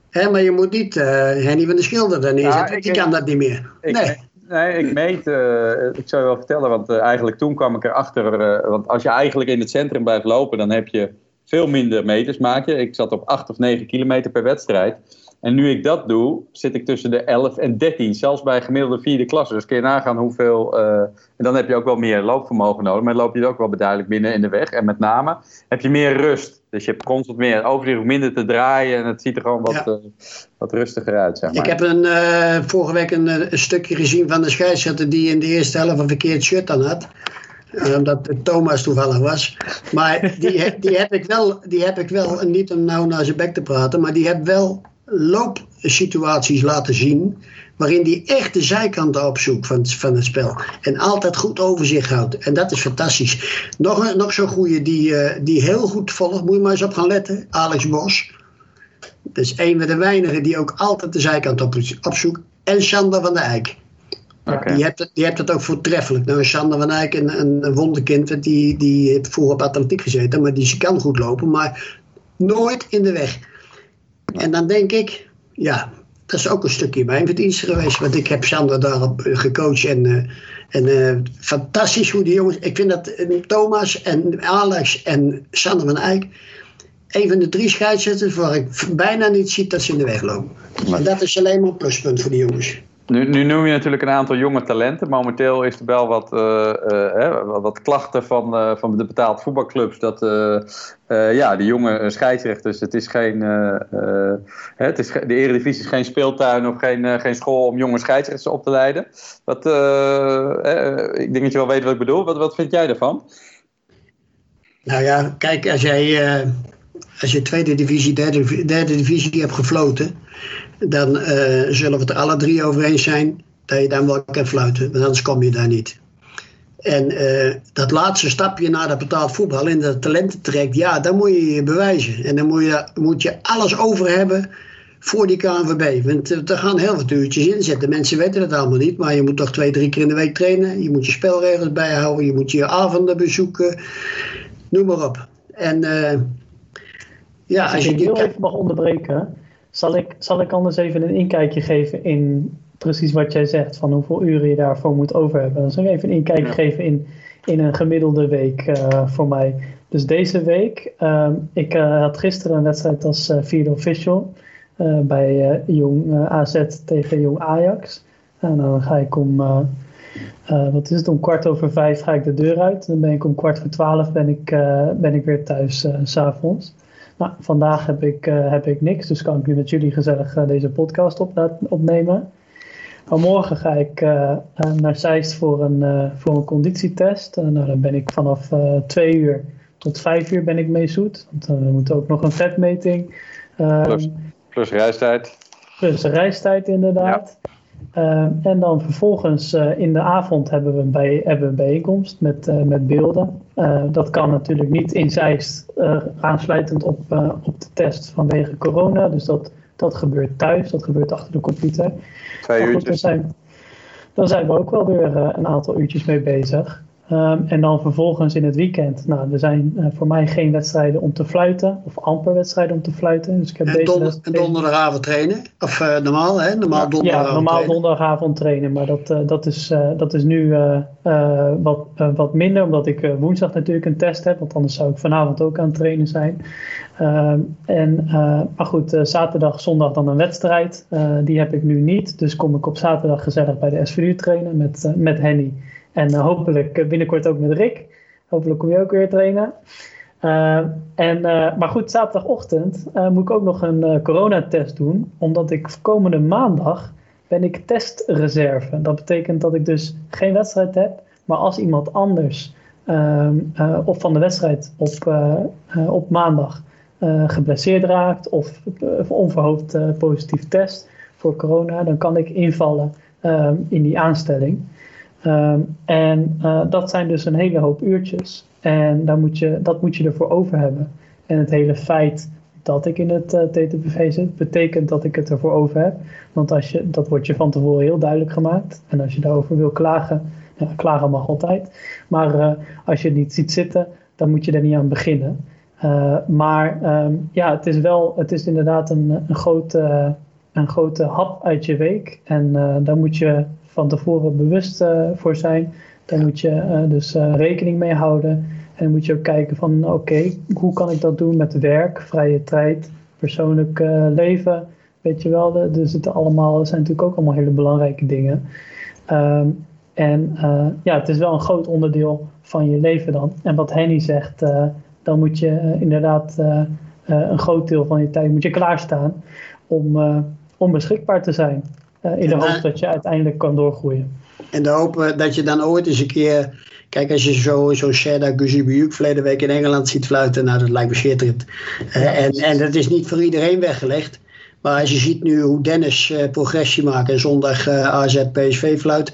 He, maar je moet niet uh, Henny van de Schilder daar neerzetten, ja, die kan dat niet meer. Ik, nee. Nee, ik meet, uh, ik zou je wel vertellen, want uh, eigenlijk toen kwam ik erachter, uh, want als je eigenlijk in het centrum blijft lopen, dan heb je veel minder meters maak je. Ik zat op 8 of 9 kilometer per wedstrijd. En nu ik dat doe, zit ik tussen de 11 en 13. Zelfs bij gemiddelde vierde klasse. Dus kun je nagaan hoeveel. Uh, en dan heb je ook wel meer loopvermogen nodig. Maar loop je ook wel beduidelijk binnen in de weg. En met name heb je meer rust. Dus je hebt constant meer overzicht, minder te draaien. En het ziet er gewoon wat, ja. uh, wat rustiger uit. Zeg maar. Ik heb een, uh, vorige week een, een, stukje gezien van de scheidsrechter die in de eerste helft een verkeerd shirt aan had. Omdat Thomas toevallig was. Maar die, die, heb ik wel, die heb ik wel, niet om nou naar zijn bek te praten, maar die heb wel loopsituaties laten zien. Waarin die echt de zijkanten opzoekt van, van het spel. En altijd goed overzicht houdt. En dat is fantastisch. Nog, nog zo'n goeie die, uh, die heel goed volgt. Moet je maar eens op gaan letten. Alex Bos. Dat is een van de weinigen die ook altijd de zijkant op, opzoekt. En Sander van der Eyck. Okay. Die, hebt het, die hebt het ook voortreffelijk. Nou, Sander van Eyck, een, een, wonderkind, die, die heeft vroeger op atletiek gezeten, maar die kan goed lopen, maar nooit in de weg. En dan denk ik, ja, dat is ook een stukje mijn verdienst geweest, want ik heb Sander daarop gecoacht en, uh, en uh, fantastisch hoe die jongens, ik vind dat uh, Thomas en Alex en Sander van Eyck, een van de drie scheidsrechters waar ik bijna niet zie dat ze in de weg lopen. En dat is alleen maar een pluspunt voor die jongens. Nu, nu noem je natuurlijk een aantal jonge talenten. Momenteel is er wel wat, uh, wat klachten van, uh, van de betaald voetbalclubs. Dat ja, die jonge scheidsrechters, het is geen. het is, de Eredivisie is geen speeltuin of geen, geen school om jonge scheidsrechters op te leiden. Wat, ik denk dat je wel weet wat ik bedoel. Wat, wat vind jij daarvan? Nou ja, kijk, als jij, als je tweede divisie, derde, derde divisie hebt gefloten dan uh, zullen we het er alle drie over eens zijn dat je dan wel kan fluiten. Want anders kom je daar niet. En uh, dat laatste stapje naar dat betaald voetbal in de talententrek, ja, dan moet je je bewijzen. En dan moet je, moet je alles over hebben voor die KNVB. Want eh, er gaan heel wat uurtjes in zitten. Mensen weten het allemaal niet, maar je moet toch twee, drie keer in de week trainen. Je moet je spelregels bijhouden, je moet je avonden bezoeken. Noem maar op. En uh, ja, als, je, die... heel even mag onderbreken. Zal ik, zal ik anders even een inkijkje geven in precies wat jij zegt, van hoeveel uren je daarvoor moet over hebben? Dan zal ik even een inkijkje geven in, in een gemiddelde week uh, voor mij. Dus deze week, uh, ik uh, had gisteren een wedstrijd als uh, vierde official bij Jong AZ tegen Jong Ajax. En dan ga ik om, wat is het, om kwart over vijf ga ik de deur uit. Dan ben ik om kwart voor twaalf ben ik, ben ik weer thuis s s'avonds. Nou, vandaag heb ik, uh, heb ik niks, dus kan ik nu met jullie gezellig uh, deze podcast op, opnemen. Maar morgen ga ik uh, naar Zeist voor een, voor een conditietest. nou, dan ben ik vanaf twee uur tot vijf uur ben ik mee zoet. Want we moeten ook nog een vetmeting. Ehm, plus, plus reistijd. Plus reistijd inderdaad. Ja. Uh, en dan vervolgens uh, in de avond hebben we een, bij, hebben een bijeenkomst met, uh, met beelden. dat kan natuurlijk niet in Zeist aansluitend op, op de test vanwege corona. Dus dat, dat gebeurt thuis, dat gebeurt achter de computer. Twee uurtjes. Goed, zijn, daar zijn we ook wel weer een aantal uurtjes mee bezig. Um, en dan vervolgens in het weekend. Nou, er zijn uh, voor mij geen wedstrijden om te fluiten. Of amper wedstrijden om te fluiten. Dus ik heb en, deze donder, en donderdagavond trainen? Of uh, normaal, hè? Normaal donderdagavond Ja, normaal trainen. donderdagavond trainen. Maar dat, uh, dat, is, dat is nu wat, wat minder. Omdat ik woensdag natuurlijk een test heb. Want anders zou ik vanavond ook aan het trainen zijn. Ehm, en, maar goed, zaterdag, zondag dan een wedstrijd. die heb ik nu niet. Dus kom ik op zaterdag gezellig bij de SVU trainen met, met Henny. En uh, hopelijk binnenkort ook met Rick. Hopelijk kom je ook weer trainen. Uh, en, maar goed, zaterdagochtend moet ik ook nog een coronatest doen. Omdat ik komende maandag ben ik testreserve. Dat betekent dat ik dus geen wedstrijd heb. Maar als iemand anders ehm, of van de wedstrijd op, op maandag geblesseerd raakt of onverhoopt positief test voor corona, dan kan ik invallen ehm, in die aanstelling. Um, en uh, dat zijn dus een hele hoop uurtjes. En daar moet je, dat moet je ervoor over hebben. En het hele feit dat ik in het uh, TTPV zit, betekent dat ik het ervoor over heb. Want als je, dat wordt je van tevoren heel duidelijk gemaakt. En als je daarover wil klagen, klagen mag altijd. Maar uh, als je het niet ziet zitten, dan moet je er niet aan beginnen. maar um, ja, het is wel, het is inderdaad een, een, grote, een grote hap uit je week. En daar moet je van tevoren bewust uh, voor zijn. Daar moet je uh, dus uh, rekening mee houden. En dan moet je ook kijken van oké, hoe kan ik dat doen met werk, vrije tijd, persoonlijk leven. Weet je wel, er zitten allemaal, zijn natuurlijk ook allemaal hele belangrijke dingen. Um, en ja, het is wel een groot onderdeel van je leven dan. En wat Henny zegt, dan moet je inderdaad een groot deel van je tijd moet je klaarstaan om, om beschikbaar te zijn. Uh, in de hoop dat je uiteindelijk kan doorgroeien. En de hoop dat je dan ooit eens een keer Kijk, als je zo'n zo Sherda Guzibiuk verleden week in Engeland ziet fluiten, nou dat lijkt me schitterend. Uh, en, en dat is niet voor iedereen weggelegd. Maar als je ziet nu hoe Dennis uh, progressie maakt en zondag uh, AZ PSV fluit,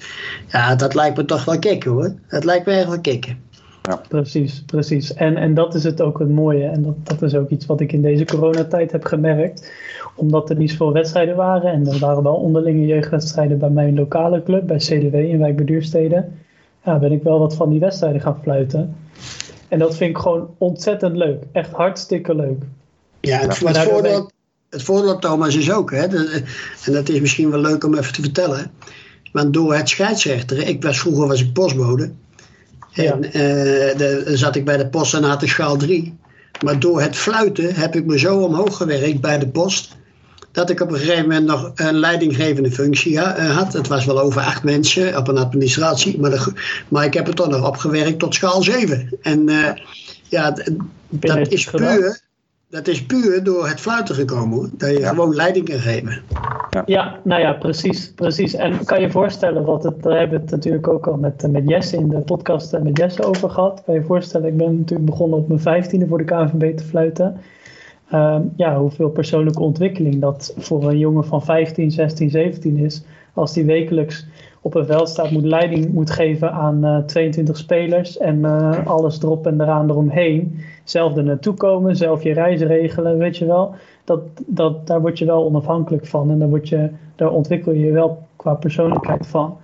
ja, dat lijkt me toch wel kicken hoor. Dat lijkt me echt wel kicken. Ja. Precies, precies. En, en dat is het ook het mooie. En dat, dat is ook iets wat ik in deze coronatijd heb gemerkt. Omdat er niet zoveel wedstrijden waren. En er waren wel onderlinge jeugdwedstrijden bij mijn lokale club, bij CDW in Wijk bij Duurstede. Ja, ben ik wel wat van die wedstrijden gaan fluiten. En dat vind ik gewoon ontzettend leuk. Echt hartstikke leuk. Ja, het, het, voordeel, het voordeel, Thomas, is ook, hè, en dat is misschien wel leuk om even te vertellen. Want door het scheidsrechter, ik was vroeger was ik postbode. En uh, de, zat ik bij de post en had ik schaal 3. Maar door het fluiten heb ik me zo omhoog gewerkt bij de post. Dat ik op een gegeven moment nog een leidinggevende functie uh, had. Het was wel over acht mensen op een administratie. Maar, de, maar ik heb het toch nog opgewerkt tot schaal 7. En uh, ja, dat is puur dat is puur door het fluiten gekomen hoor. Dat je ja. gewoon leiding kan geven. Ja. ja, nou ja, precies, precies. En kan je voorstellen, wat het, daar hebben we het natuurlijk ook al met, met Jesse in de podcast met Jesse over gehad. Kan je voorstellen, ik ben natuurlijk begonnen op mijn vijftiende voor de KNVB te fluiten. Um, ja, hoeveel persoonlijke ontwikkeling dat voor een jongen van 15, 16, 17 is. Als die wekelijks op een veld staat, moet leiding moet geven aan uh, 22 spelers en uh, alles erop en eraan eromheen. Zelf er naartoe komen, zelf je reis regelen, weet je wel. Dat, dat, daar word je wel onafhankelijk van en daar, word je, daar ontwikkel je je wel qua persoonlijkheid van.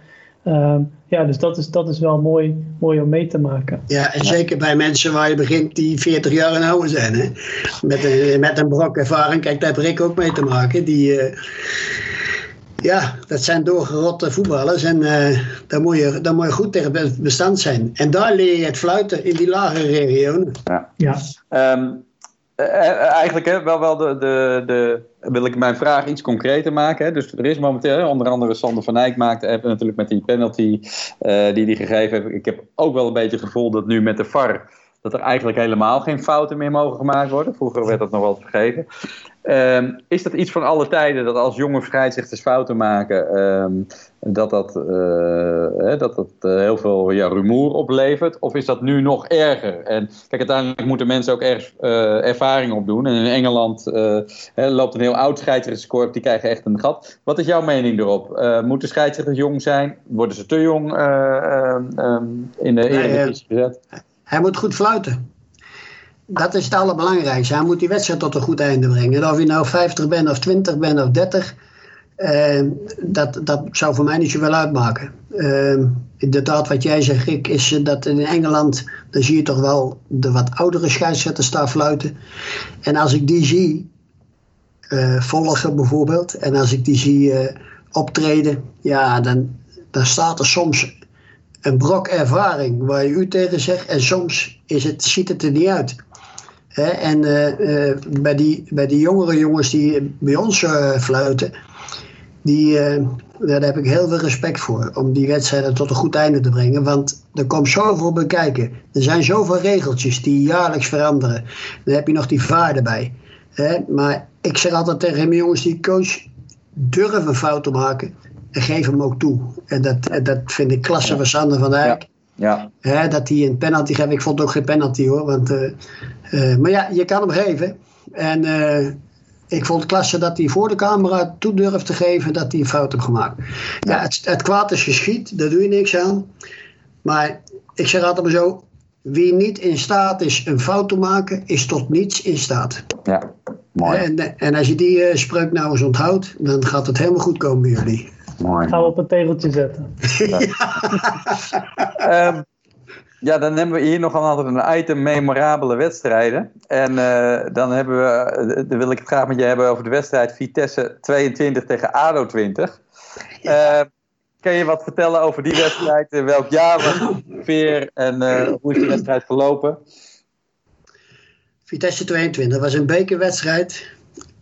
Uh, ja, dus dat is, dat is wel mooi, mooi om mee te maken. Ja, en zeker bij mensen waar je begint die 40 jaar en ouder zijn. Hè? Met, een, met een brok ervaring, kijk, daar heb ik ook mee te maken. Die, uh, ja, dat zijn doorgerotte voetballers en uh, daar, moet je, daar moet je goed tegen bestand zijn. En daar leer je het fluiten in die lagere regionen. Ja. ja. Um, eigenlijk hè, wel, wel de, de, de, wil ik mijn vraag iets concreter maken. Hè. Dus er is momenteel, onder andere Sander van Eyck maakte even natuurlijk met die penalty uh, die hij gegeven heeft. Ik heb ook wel een beetje het gevoel dat nu met de VAR dat er eigenlijk helemaal geen fouten meer mogen gemaakt worden. Vroeger werd dat nog wel vergeven. Um, is dat iets van alle tijden dat als jonge scheidsrechters fouten maken, um, dat dat, uh, dat, dat uh, heel veel ja, rumoer oplevert? Of is dat nu nog erger? En kijk, uiteindelijk moeten mensen ook ergens uh, ervaring opdoen. En in Engeland hè, loopt een heel oud scheidsrechterskorps, die krijgen echt een gat. Wat is jouw mening erop? moeten scheidsrechters jong zijn? Worden ze te jong um, in de Eredivisie gezet? Hij moet goed fluiten. Dat is het allerbelangrijkste. Hij moet die wedstrijd tot een goed einde brengen. En of je nou 50 bent of 20 bent of 30, uh, dat, dat zou voor mij niet zoveel uitmaken. Uh, inderdaad, wat jij zegt, Rick, is dat in Engeland, dan zie je toch wel de wat oudere scheidsrechters daar fluiten. En als ik die zie, uh, volgen bijvoorbeeld, en als ik die zie uh, optreden, ja, dan, dan staat er soms een brok ervaring waar je u tegen zegt. En soms is het, ziet het er niet uit. en uh, uh, bij, die, bij die jongere jongens die bij ons uh, fluiten, die, daar heb ik heel veel respect voor. Om die wedstrijden tot een goed einde te brengen. Want er komt zoveel bekijken. Er zijn zoveel regeltjes die jaarlijks veranderen. Dan heb je nog die vaarden bij. maar ik zeg altijd tegen mijn jongens die coach, durven fouten maken en geef hem ook toe. En dat, dat vind ik klasse van Sander van Dijk. Ja. ja. dat hij een penalty geeft. Ik vond ook geen penalty hoor. Want, uh, uh, maar ja, je kan hem geven. En uh, ik vond het klasse dat hij voor de camera toe durft te geven dat hij een fout heeft gemaakt. Ja, het, het kwaad is geschied, daar doe je niks aan. Maar ik zeg altijd maar zo: wie niet in staat is een fout te maken, is tot niets in staat. Ja, mooi. En, en als je die spreuk nou eens onthoudt, dan gaat het helemaal goed komen bij jullie. Mooi. Gaan we op een tegeltje zetten. [LAUGHS] Ja. um, ja, dan hebben we hier nog altijd een item memorabele wedstrijden. En uh, dan hebben we, dan wil ik het graag met je hebben over de wedstrijd Vitesse 22 tegen ADO 20. Ja. Uh, kan je wat vertellen over die wedstrijd? welk jaar was het ongeveer en uh, hoe is die wedstrijd verlopen? Vitesse 22 was een bekerwedstrijd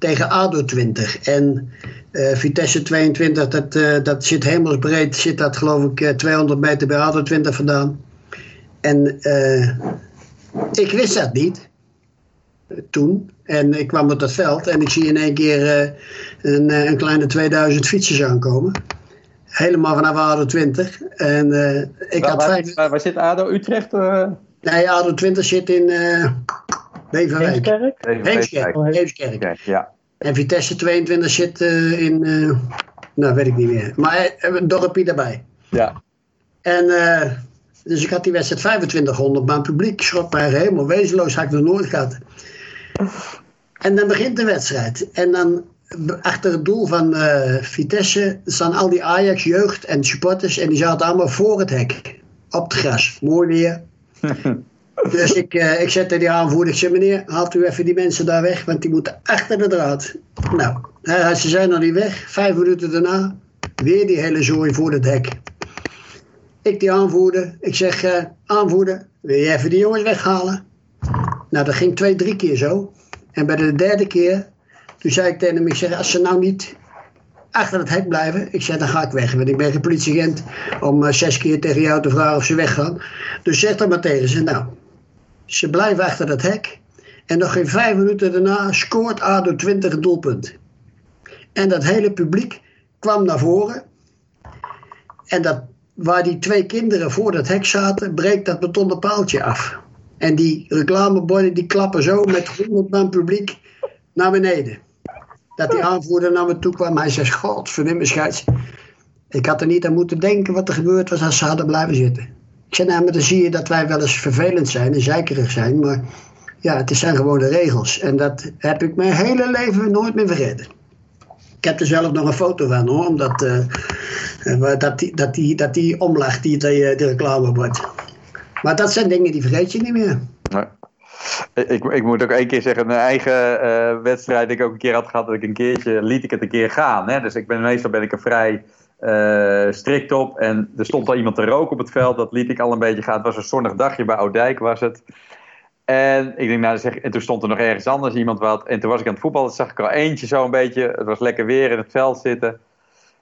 tegen ADO 20. En uh, Vitesse 22, dat, uh, dat zit hemelsbreed, zit dat geloof ik uh, eh, 200 meter bij ADO 20 vandaan. En ik wist dat niet toen. En ik kwam op dat veld en ik zie in één keer een, een kleine 2000 fietsers aankomen. Helemaal vanaf ADO 20. En uh, ik waar, had vijf... waar, waar, zit ADO? Utrecht? Uh... Nee, ADO 20 zit in uh, Beverwijk. Heemskerk? Heemskerk. Oh, Heemskerk. Okay, ja. En Vitesse 22 zit in... nou, weet ik niet meer. Maar een dorpje daarbij. Ja. En... Dus ik had die wedstrijd 2500, maar het publiek schrok mij helemaal wezenloos, had ik nog nooit gehad. En dan begint de wedstrijd. En dan achter het doel van Vitesse staan al die Ajax jeugd en supporters en die zaten allemaal voor het hek. Op het gras. Mooi weer. [LAUGHS] dus ik, uh, ik zette die aanvoerder. Ik meneer, haalt u even die mensen daar weg, want die moeten achter de draad. Nou, ze zijn nog niet weg. Vijf minuten daarna, weer die hele zooi voor het hek. Ik die aanvoerder. Ik zeg, uh, aanvoerder, wil je even die jongens weghalen? Nou, dat ging twee, drie keer zo. En bij de derde keer, toen zei ik tegen hem, ik zeg, als ze nou niet achter het hek blijven, ik zeg, dan ga ik weg. Want ik ben geen politieagent om uh, zes keer tegen jou te vragen of ze weggaan. Dus zeg dan maar tegen ze, nou, ze blijven achter het hek. En nog geen vijf minuten daarna scoort ADO 20 een doelpunt. En dat hele publiek kwam naar voren. En dat waar die twee kinderen voor dat hek zaten, breekt dat betonnen paaltje af. En die reclameborden die klappen zo met 100 man publiek naar beneden. Dat die aanvoerder naar me toe kwam. Hij zegt, god, vernimme scheids. Ik had er niet aan moeten denken wat er gebeurd was als ze hadden blijven zitten. Ik zei, nou, dan zie je dat wij wel eens vervelend zijn en zeikerig zijn. Maar ja, het zijn gewoon de regels. En dat heb ik mijn hele leven nooit meer vergeten. Ik heb er zelf nog een foto van hoor, omdat uh, dat, die, dat, die, dat die omlacht, die, die, die reclamebord. Maar dat zijn dingen die vergeet je niet meer. Ik, ik moet ook één keer zeggen, mijn eigen uh, wedstrijd ik ook een keer had gehad, dat ik een keertje liet ik het een keer gaan. Hè? Dus ik ben, meestal ben ik er vrij uh, strikt op. En er stond al iemand te roken op het veld, dat liet ik al een beetje gaan. Het was een zonnig dagje bij Oudijk was het. En ik denk, nou, zeg, en toen stond er nog ergens anders iemand wat. En toen was ik aan het voetballen, zag ik al eentje zo een beetje. Het was lekker weer in het veld zitten.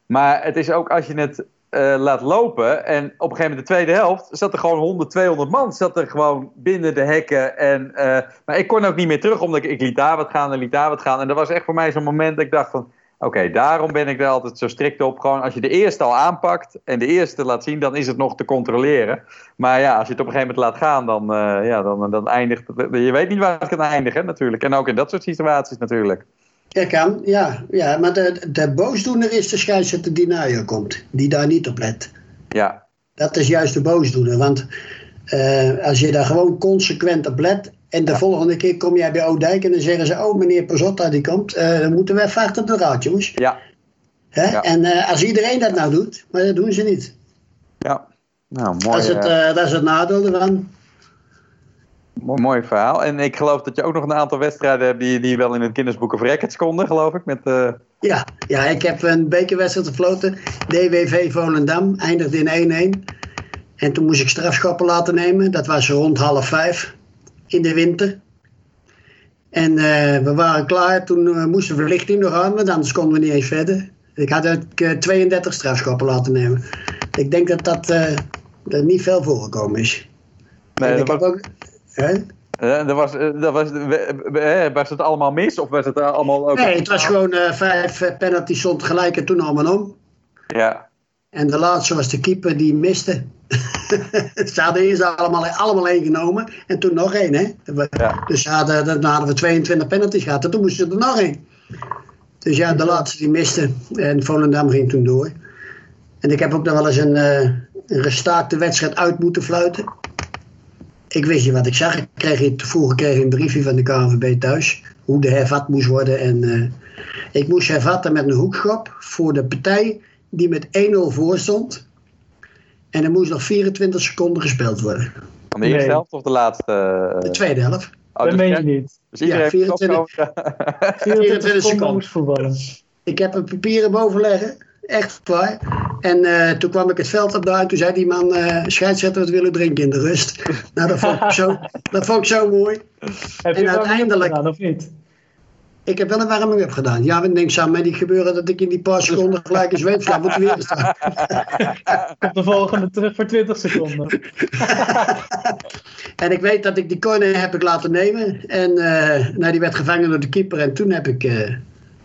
Maar het is ook als je het uh, laat lopen. En op een gegeven moment de tweede helft zat er gewoon 100, 200 man. Zat er gewoon binnen de hekken. En, uh, maar ik kon ook niet meer terug, omdat ik, ik liet daar wat gaan en liet daar wat gaan. En dat was echt voor mij zo'n moment dat ik dacht van... Oké, okay, daarom ben ik er altijd zo strikt op. Gewoon als je de eerste al aanpakt en de eerste laat zien, dan is het nog te controleren. Maar ja, als je het op een gegeven moment laat gaan, dan, uh, ja, dan, dan eindigt het. Je weet niet waar het kan eindigen, natuurlijk. En ook in dat soort situaties natuurlijk. Ja, kan, ja. ja maar de, de boosdoener is de scheidsrechter die naar je komt, die daar niet op let. Ja. Dat is juist de boosdoener, want uh, als je daar gewoon consequent op let en de ja. volgende keer kom jij bij Oudijk en dan zeggen ze, oh meneer Pazotta die komt, uh, dan moeten we even achter de raad jongens. Ja. Hè? ja. En uh, als iedereen dat nou doet, maar dat doen ze niet. Ja, nou mooi. Dat is het, dat is het nadeel ervan. Mooi, mooi verhaal. En ik geloof dat je ook nog een aantal wedstrijden hebt die, die wel in het Guinness of Records konden, geloof ik. Met, ja, ja, ik heb een bekerwedstrijd gefloten. DWV Volendam, eindigde in 1-1. En toen moest ik strafschoppen laten nemen. Dat was rond half vijf in de winter. En uh, we waren klaar. Toen uh, moest de verlichting nog aan, want anders konden we niet eens verder. Ik had ook 32 strafschoppen laten nemen. Ik denk dat dat er niet veel voorgekomen is. Nee, dat heb ook... Hè? Uh, was, dat was, was het allemaal mis of was het allemaal. Nee, het was gewoon vijf penalties stond gelijk en toen allemaal om. Ja. En de laatste was de keeper die miste. [LAUGHS] ze hadden eerst allemaal, allemaal één genomen en toen nog één. Hè? Ja. Dus hadden, dan hadden we 22 penalties gehad en toen moesten er nog één. Dus ja, de laatste die miste en Volendam ging toen door. En ik heb ook nog wel eens een, uh, een gestaakte wedstrijd uit moeten fluiten. Ik wist niet wat ik zag. Ik kreeg tevoren kreeg een briefje van de KNVB thuis. Hoe de hervat moest worden. En uh, ik moest hervatten met een hoekschop voor de partij die met 1-0 voor stond. En er moest nog 24 seconden gespeeld worden. Van de eerste nee. helft of de laatste? Uh... De tweede helft. Oh, dat meen je niet. Dus iedereen ja, 24, 24 [LAUGHS] seconden moest voetballen. Ik heb een papieren boven leggen. Echt waar. En uh, toen kwam ik het veld op daar en toen zei die man, uh, scheidsrechter, wat willen drinken in de rust. [LAUGHS] nou, dat vond ik zo, dat vond ik zo mooi. Heb en je uiteindelijk. Gedaan, of niet? Ik heb wel een warming-up gedaan. Ja, wat niks aan mij die gebeuren dat ik in die paar [LAUGHS] seconden gelijk een zweepvlam moet weer staan. [LAUGHS] Komt de volgende terug voor 20 seconden. [LAUGHS] en ik weet dat ik die corner heb ik laten nemen. En uh, nou, die werd gevangen door de keeper en toen heb ik uh,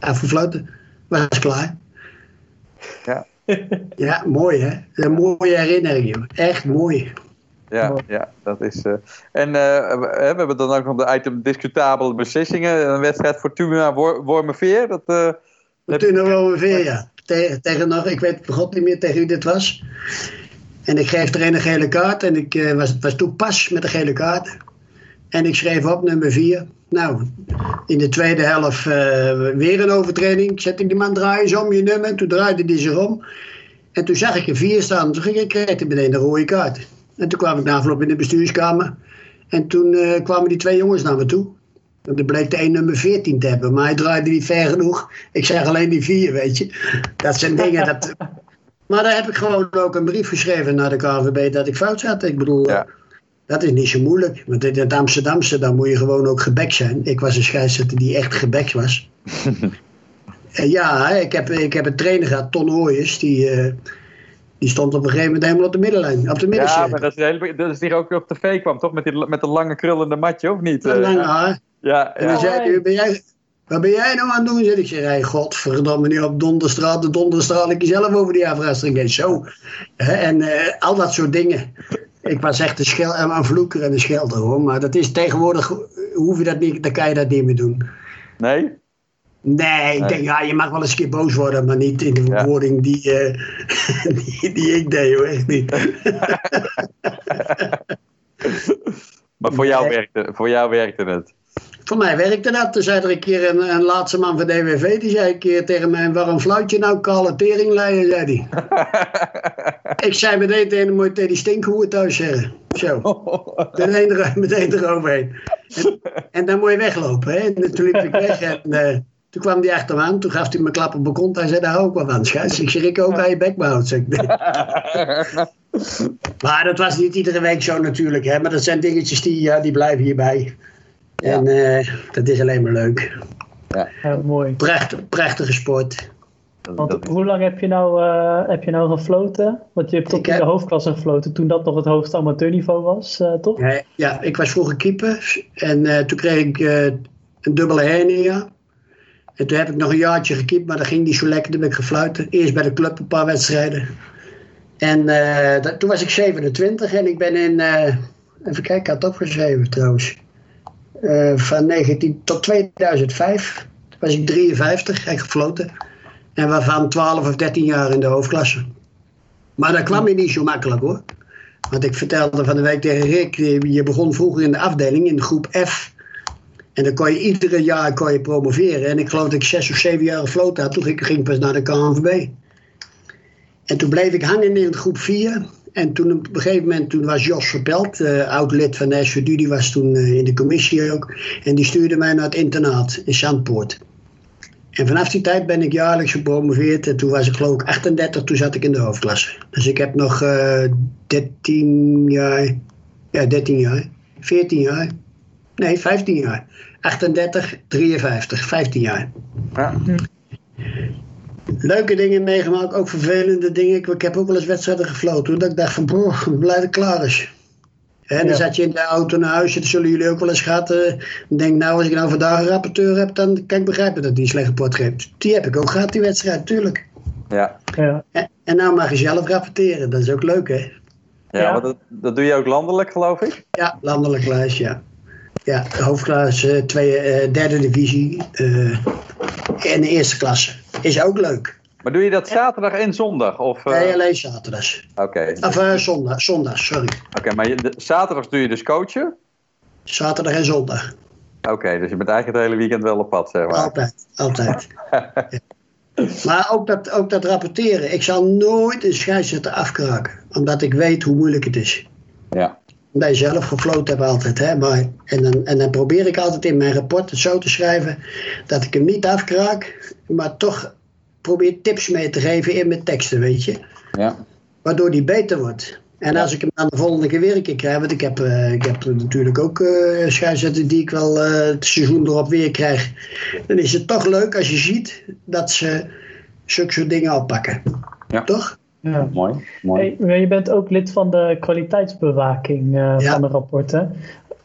even gefloten. Was klaar. Ja. ja, mooi hè. Een mooie herinnering, joh. Echt mooi. Ja, ja, dat is. Uh, en uh, we, we, hebben dan ook nog de item discutabele beslissingen. Een wedstrijd Fortuna Wormerveer. Dat, uh, Fortuna Wormerveer, ja. Tegen, tegen nog, ik weet god niet meer tegen wie dit was. En ik geef er een gele kaart. En ik was, was toen pas met de gele kaart. En ik schreef op nummer 4. Nou, in de tweede helft weer een overtreding. Zet ik die man draaien om je nummer. En toen draaide die zich om. En toen zag ik een 4 staan. Toen ging ik kreeg meteen de rode kaart. En toen kwam ik na afloop in de bestuurskamer. En toen uh, kwamen die twee jongens naar me toe. En er bleek de een nummer 14 te hebben. Maar hij draaide niet ver genoeg. Ik zeg alleen die vier, weet je. Dat zijn dingen dat... [LAUGHS] Maar daar heb ik gewoon ook een brief geschreven naar de KVB dat ik fout zat. Ik bedoel, ja. dat is niet zo moeilijk. Want in het Amsterdamse, dan moet je gewoon ook gebek zijn. Ik was een scheidsrechter die echt gebek was. [LAUGHS] ja, ik heb, ik heb een trainer gehad, Ton Ooyers, die... Uh, die stond op een gegeven moment helemaal op de middenlijn. Op de ja, maar dat is, hele, dat is die ook op tv kwam, toch? Met, die, met de lange krullende matje, of niet? Een lange haar. Ja, En dan zei hij, ben jij, wat ben jij nou aan het doen? Zit ik zeg, hey, godverdomme, nu op Donderstraat. De Donderstraat, ik zelf over die afrastering. En zo. En uh, al dat soort dingen. Ik was echt een, schel, een vloeker en een schelder hoor. Maar dat is tegenwoordig, hoef je dat niet, dan kan je dat niet meer doen. Nee? Nee, ik denk, ja, je mag wel eens een keer boos worden, maar niet in de verwoording die, uh, [LAUGHS] die, die, ik deed, hoor. Echt niet. [LAUGHS] maar voor jou, werkte, voor jou werkte het? Voor mij werkte dat. Toen zei er een keer een, een laatste man van DWV, die zei een keer tegen mij, waarom fluit je nou teringleier, zei hij. [LAUGHS] ik zei meteen tegen hem, die stinkhoer thuis zeggen. Zo, meteen, er, meteen eroverheen. En, en, dan moet je weglopen, hè. En toen liep ik weg en... Uh, toen kwam hij achter me aan, toen gaf hij me klap op mijn kont. Hij zei, daar hou ik wel van. Ik zeg, ik ook aan je bek [LAUGHS] maar dat was niet iedere week zo natuurlijk. Hè? Maar dat zijn dingetjes die, ja, die blijven hierbij. Ja. En uh, dat is alleen maar leuk. Ja, ja mooi. Pracht, prachtige sport. Want hoe lang heb je nou, uh, heb je nou gefloten? Want je hebt tot in de hoofdklasse gefloten toen dat nog het hoogste amateurniveau was, uh, toch? Ja, ja, ik was vroeger keeper. En toen kreeg ik een dubbele hernia. En toen heb ik nog een jaartje gekiept, maar dat ging niet zo lekker. Toen ben ik gefluiten. Eerst bij de club een paar wedstrijden. En dat, toen was ik 27 en ik ben in, uh, even kijken, ik had het opgeschreven trouwens. Uh, van 19 tot 2005 was ik 53, heb ik gefloten. En waarvan 12 of 13 jaar in de hoofdklasse. Maar dat kwam je niet zo makkelijk hoor. Want ik vertelde van de week tegen Rick, je begon vroeger in de afdeling, in de groep F. En dan kon je iedere jaar kon je promoveren. En ik geloof dat ik zes of zeven jaar gefloten had. Toen ging ik pas naar de KNVB. En toen bleef ik hangen in groep 4. En toen op een gegeven moment toen was Jos Verpelt, uh, oud lid van de SVD, die was toen uh, in de commissie ook. En die stuurde mij naar het internaat in Zandpoort. En vanaf die tijd ben ik jaarlijks gepromoveerd. En toen was ik geloof ik 38, toen zat ik in de hoofdklasse. Dus ik heb nog uh, 13 jaar, ja 13 jaar, 14 jaar, nee 15 jaar 38, 53, 15 jaar. Ja. Leuke dingen meegemaakt, ook vervelende dingen. Ik, ik heb ook wel eens wedstrijden gefloten. Dat ik dacht van, boh, blij dat het klaar is. En dan zat je in de auto naar huis, dat zullen jullie ook wel eens gehad. Uh, denk nou, als ik nou vandaag een rapporteur heb, dan kan ik begrijpen dat die een slecht rapport geeft. Die heb ik ook gehad, die wedstrijd, tuurlijk. Ja. ja. En, en nou mag je zelf rapporteren, dat is ook leuk, hè? Ja, ja. maar dat, dat doe je ook landelijk, geloof ik? Ja, landelijk lijst, ja. Ja, hoofdklasse, tweede, uh, derde divisie uh, en de eerste klasse. Is ook leuk. Maar doe je dat zaterdag en zondag? Of, uh... Nee, alleen zaterdags. Oké. Okay. Of zondag, zondag, sorry. Oké, okay, maar je, de, zaterdags doe je dus coachen? Zaterdag en zondag. Oké, okay, dus je bent eigenlijk het hele weekend wel op pad, zeg maar. Altijd, altijd. [LAUGHS] ja. Maar ook dat, ook dat rapporteren. Ik zal nooit een scheidsrechter afkraken. Omdat ik weet hoe moeilijk het is. Ja bij zelf gefloten heb altijd. Hè? Maar, en, dan, en dan probeer ik altijd in mijn rapport het zo te schrijven dat ik hem niet afkraak, maar toch probeer tips mee te geven in mijn teksten, weet je. Ja. Waardoor die beter wordt. En als ik hem dan de volgende keer weer een keer krijg, want ik heb, uh, ik heb natuurlijk ook uh, scheidsrechten die ik wel uh, het seizoen erop weer krijg. Dan is het toch leuk als je ziet dat ze zulke soort dingen oppakken. Ja. Toch? Ja. Mooi. mooi. Hey, je bent ook lid van de kwaliteitsbewaking uh, ja. van de rapporten.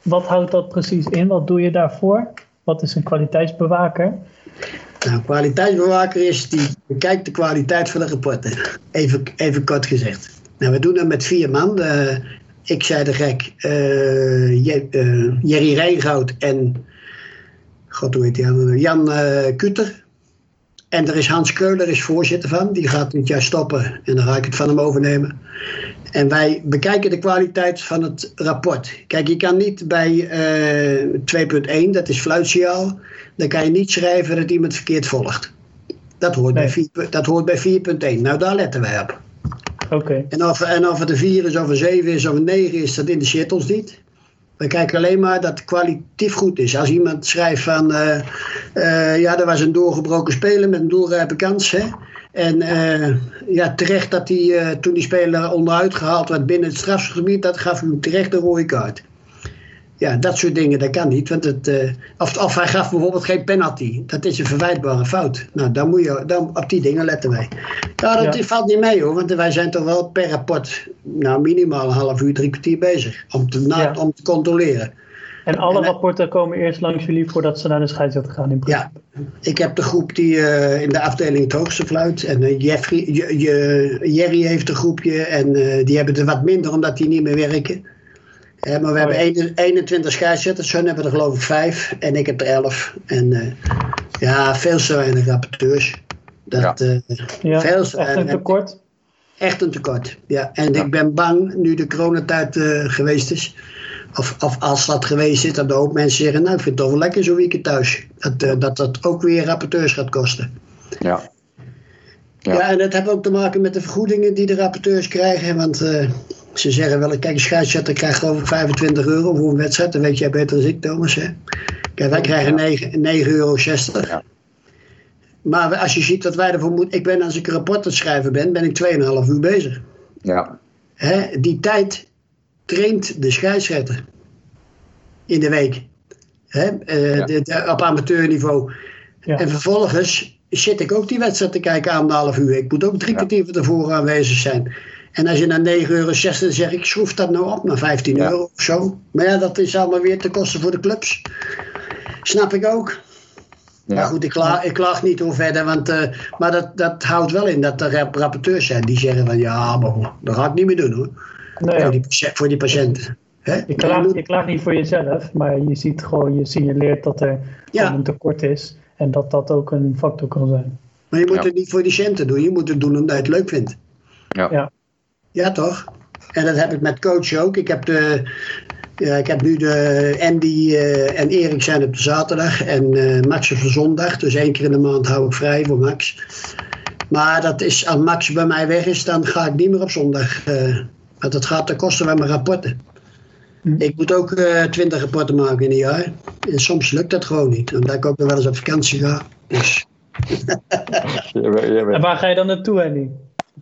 Wat houdt dat precies in? Wat doe je daarvoor? Wat is een kwaliteitsbewaker? Nou, een kwaliteitsbewaker is die bekijkt de kwaliteit van de rapporten. Even, even kort gezegd. Nou, we doen dat met vier man. Uh, ik zei de gek, uh, Jerry Rijngoud en God, hoe heet die Jan Kuter. En er is Hans Keuler, is voorzitter van. Die gaat dit jaar stoppen en dan ga ik het van hem overnemen. En wij bekijken de kwaliteit van het rapport. Kijk, je kan niet bij uh, 2.1, dat is fluitsignaal, dan kan je niet schrijven dat iemand verkeerd volgt. Dat hoort nee. bij, 4, dat hoort bij 4.1. Nou, daar letten wij op. Oké. En, of, en of het een 4 is, of een 7 is, of een 9 is, dat interesseert ons niet. We kijken alleen maar dat het kwalitatief goed is. Als iemand schrijft van, uh, uh, ja, er was een doorgebroken speler met een doelrijpe kans. Hè? En uh, ja, terecht dat hij, toen die speler onderuit gehaald werd binnen het strafgebied, dat gaf hem terecht een rode kaart. Ja, dat soort dingen, dat kan niet. Want het, uh, of, of hij gaf bijvoorbeeld geen penalty. Dat is een verwijtbare fout. Nou, dan moet je, dan, op die dingen letten wij. Ja, dat ja. valt niet mee hoor. Want wij zijn toch wel per rapport nou, minimaal een half uur, drie kwartier bezig. Om te, na, ja. om te controleren. En alle en, rapporten komen eerst langs jullie voordat ze naar de scheidsrechter gaan in principe? Ja, ik heb de groep die uh, in de afdeling het hoogste fluit. En uh, Jeffrey, Jerry heeft een groepje. En die hebben er wat minder omdat die niet meer werken. Maar we oh, hebben 21 scheidsrechters, hun hebben er geloof ik 5 en ik heb er 11. En uh, ja, veel te weinig rapporteurs. Dat, ja. Uh, ja, veel te echt een tekort? Echt een tekort, ja. En ja. ik ben bang, nu de coronatijd uh, geweest is, of, of als dat geweest is, dat de hoop mensen zeggen, nou ik vind het toch wel lekker zo'n weekend thuis. Dat, dat dat ook weer rapporteurs gaat kosten. Ja. Ja. ja, en dat heeft ook te maken met de vergoedingen die de rapporteurs krijgen. Want uh, ze zeggen wel, kijk, een scheidsrechter krijgt geloof ik 25 euro voor een wedstrijd. Dat weet jij beter dan ik, Thomas. Hè? Kijk, wij krijgen 9,60 euro. Ja. Maar als je ziet wat wij ervoor moeten... Ik ben, als ik een rapport aan het schrijven ben, ben ik 2,5 uur bezig. Ja. Hè? Die tijd traint de scheidsrechter in de week. Hè? Uh, ja. de, de, op amateurniveau. Ja. En vervolgens zit ik ook die wedstrijd te kijken aan de half uur. Ik moet ook drie kwartier van tevoren aanwezig zijn. En als je naar 9,60 euro zegt, dan zeg ik, schroef dat nou op naar 15 ja. euro of zo. Maar ja, dat is allemaal weer te kosten voor de clubs. Snap ik ook. Ja. Maar goed, ik klaag, ik klaag niet hoe verder, want, uh, maar dat, dat houdt wel in dat er rapporteurs zijn die zeggen van ja, maar dat ga ik niet meer doen hoor. Nee, voor, die, voor die patiënten. Hè? Je, klaagt, je klaagt niet voor jezelf, maar je ziet gewoon, je signaleert dat er ja. een tekort is en dat dat ook een factor kan zijn. Maar je moet ja. het niet voor die centen doen, je moet het doen omdat je het leuk vindt. Ja. ja. Ja, toch? En dat heb ik met coach ook. Ik heb, de, ja, ik heb nu de Andy uh, en Erik zijn op de zaterdag en uh, Max op de zondag. Dus één keer in de maand hou ik vrij voor Max. Maar dat is, als Max bij mij weg is, dan ga ik niet meer op zondag. Uh, want dat gaat ten koste van mijn rapporten. Hm. Ik moet ook twintig rapporten maken in een jaar. En soms lukt dat gewoon niet. Omdat ik ook nog wel eens op vakantie ga. Dus. [LAUGHS] en waar ga je dan naartoe, Andy?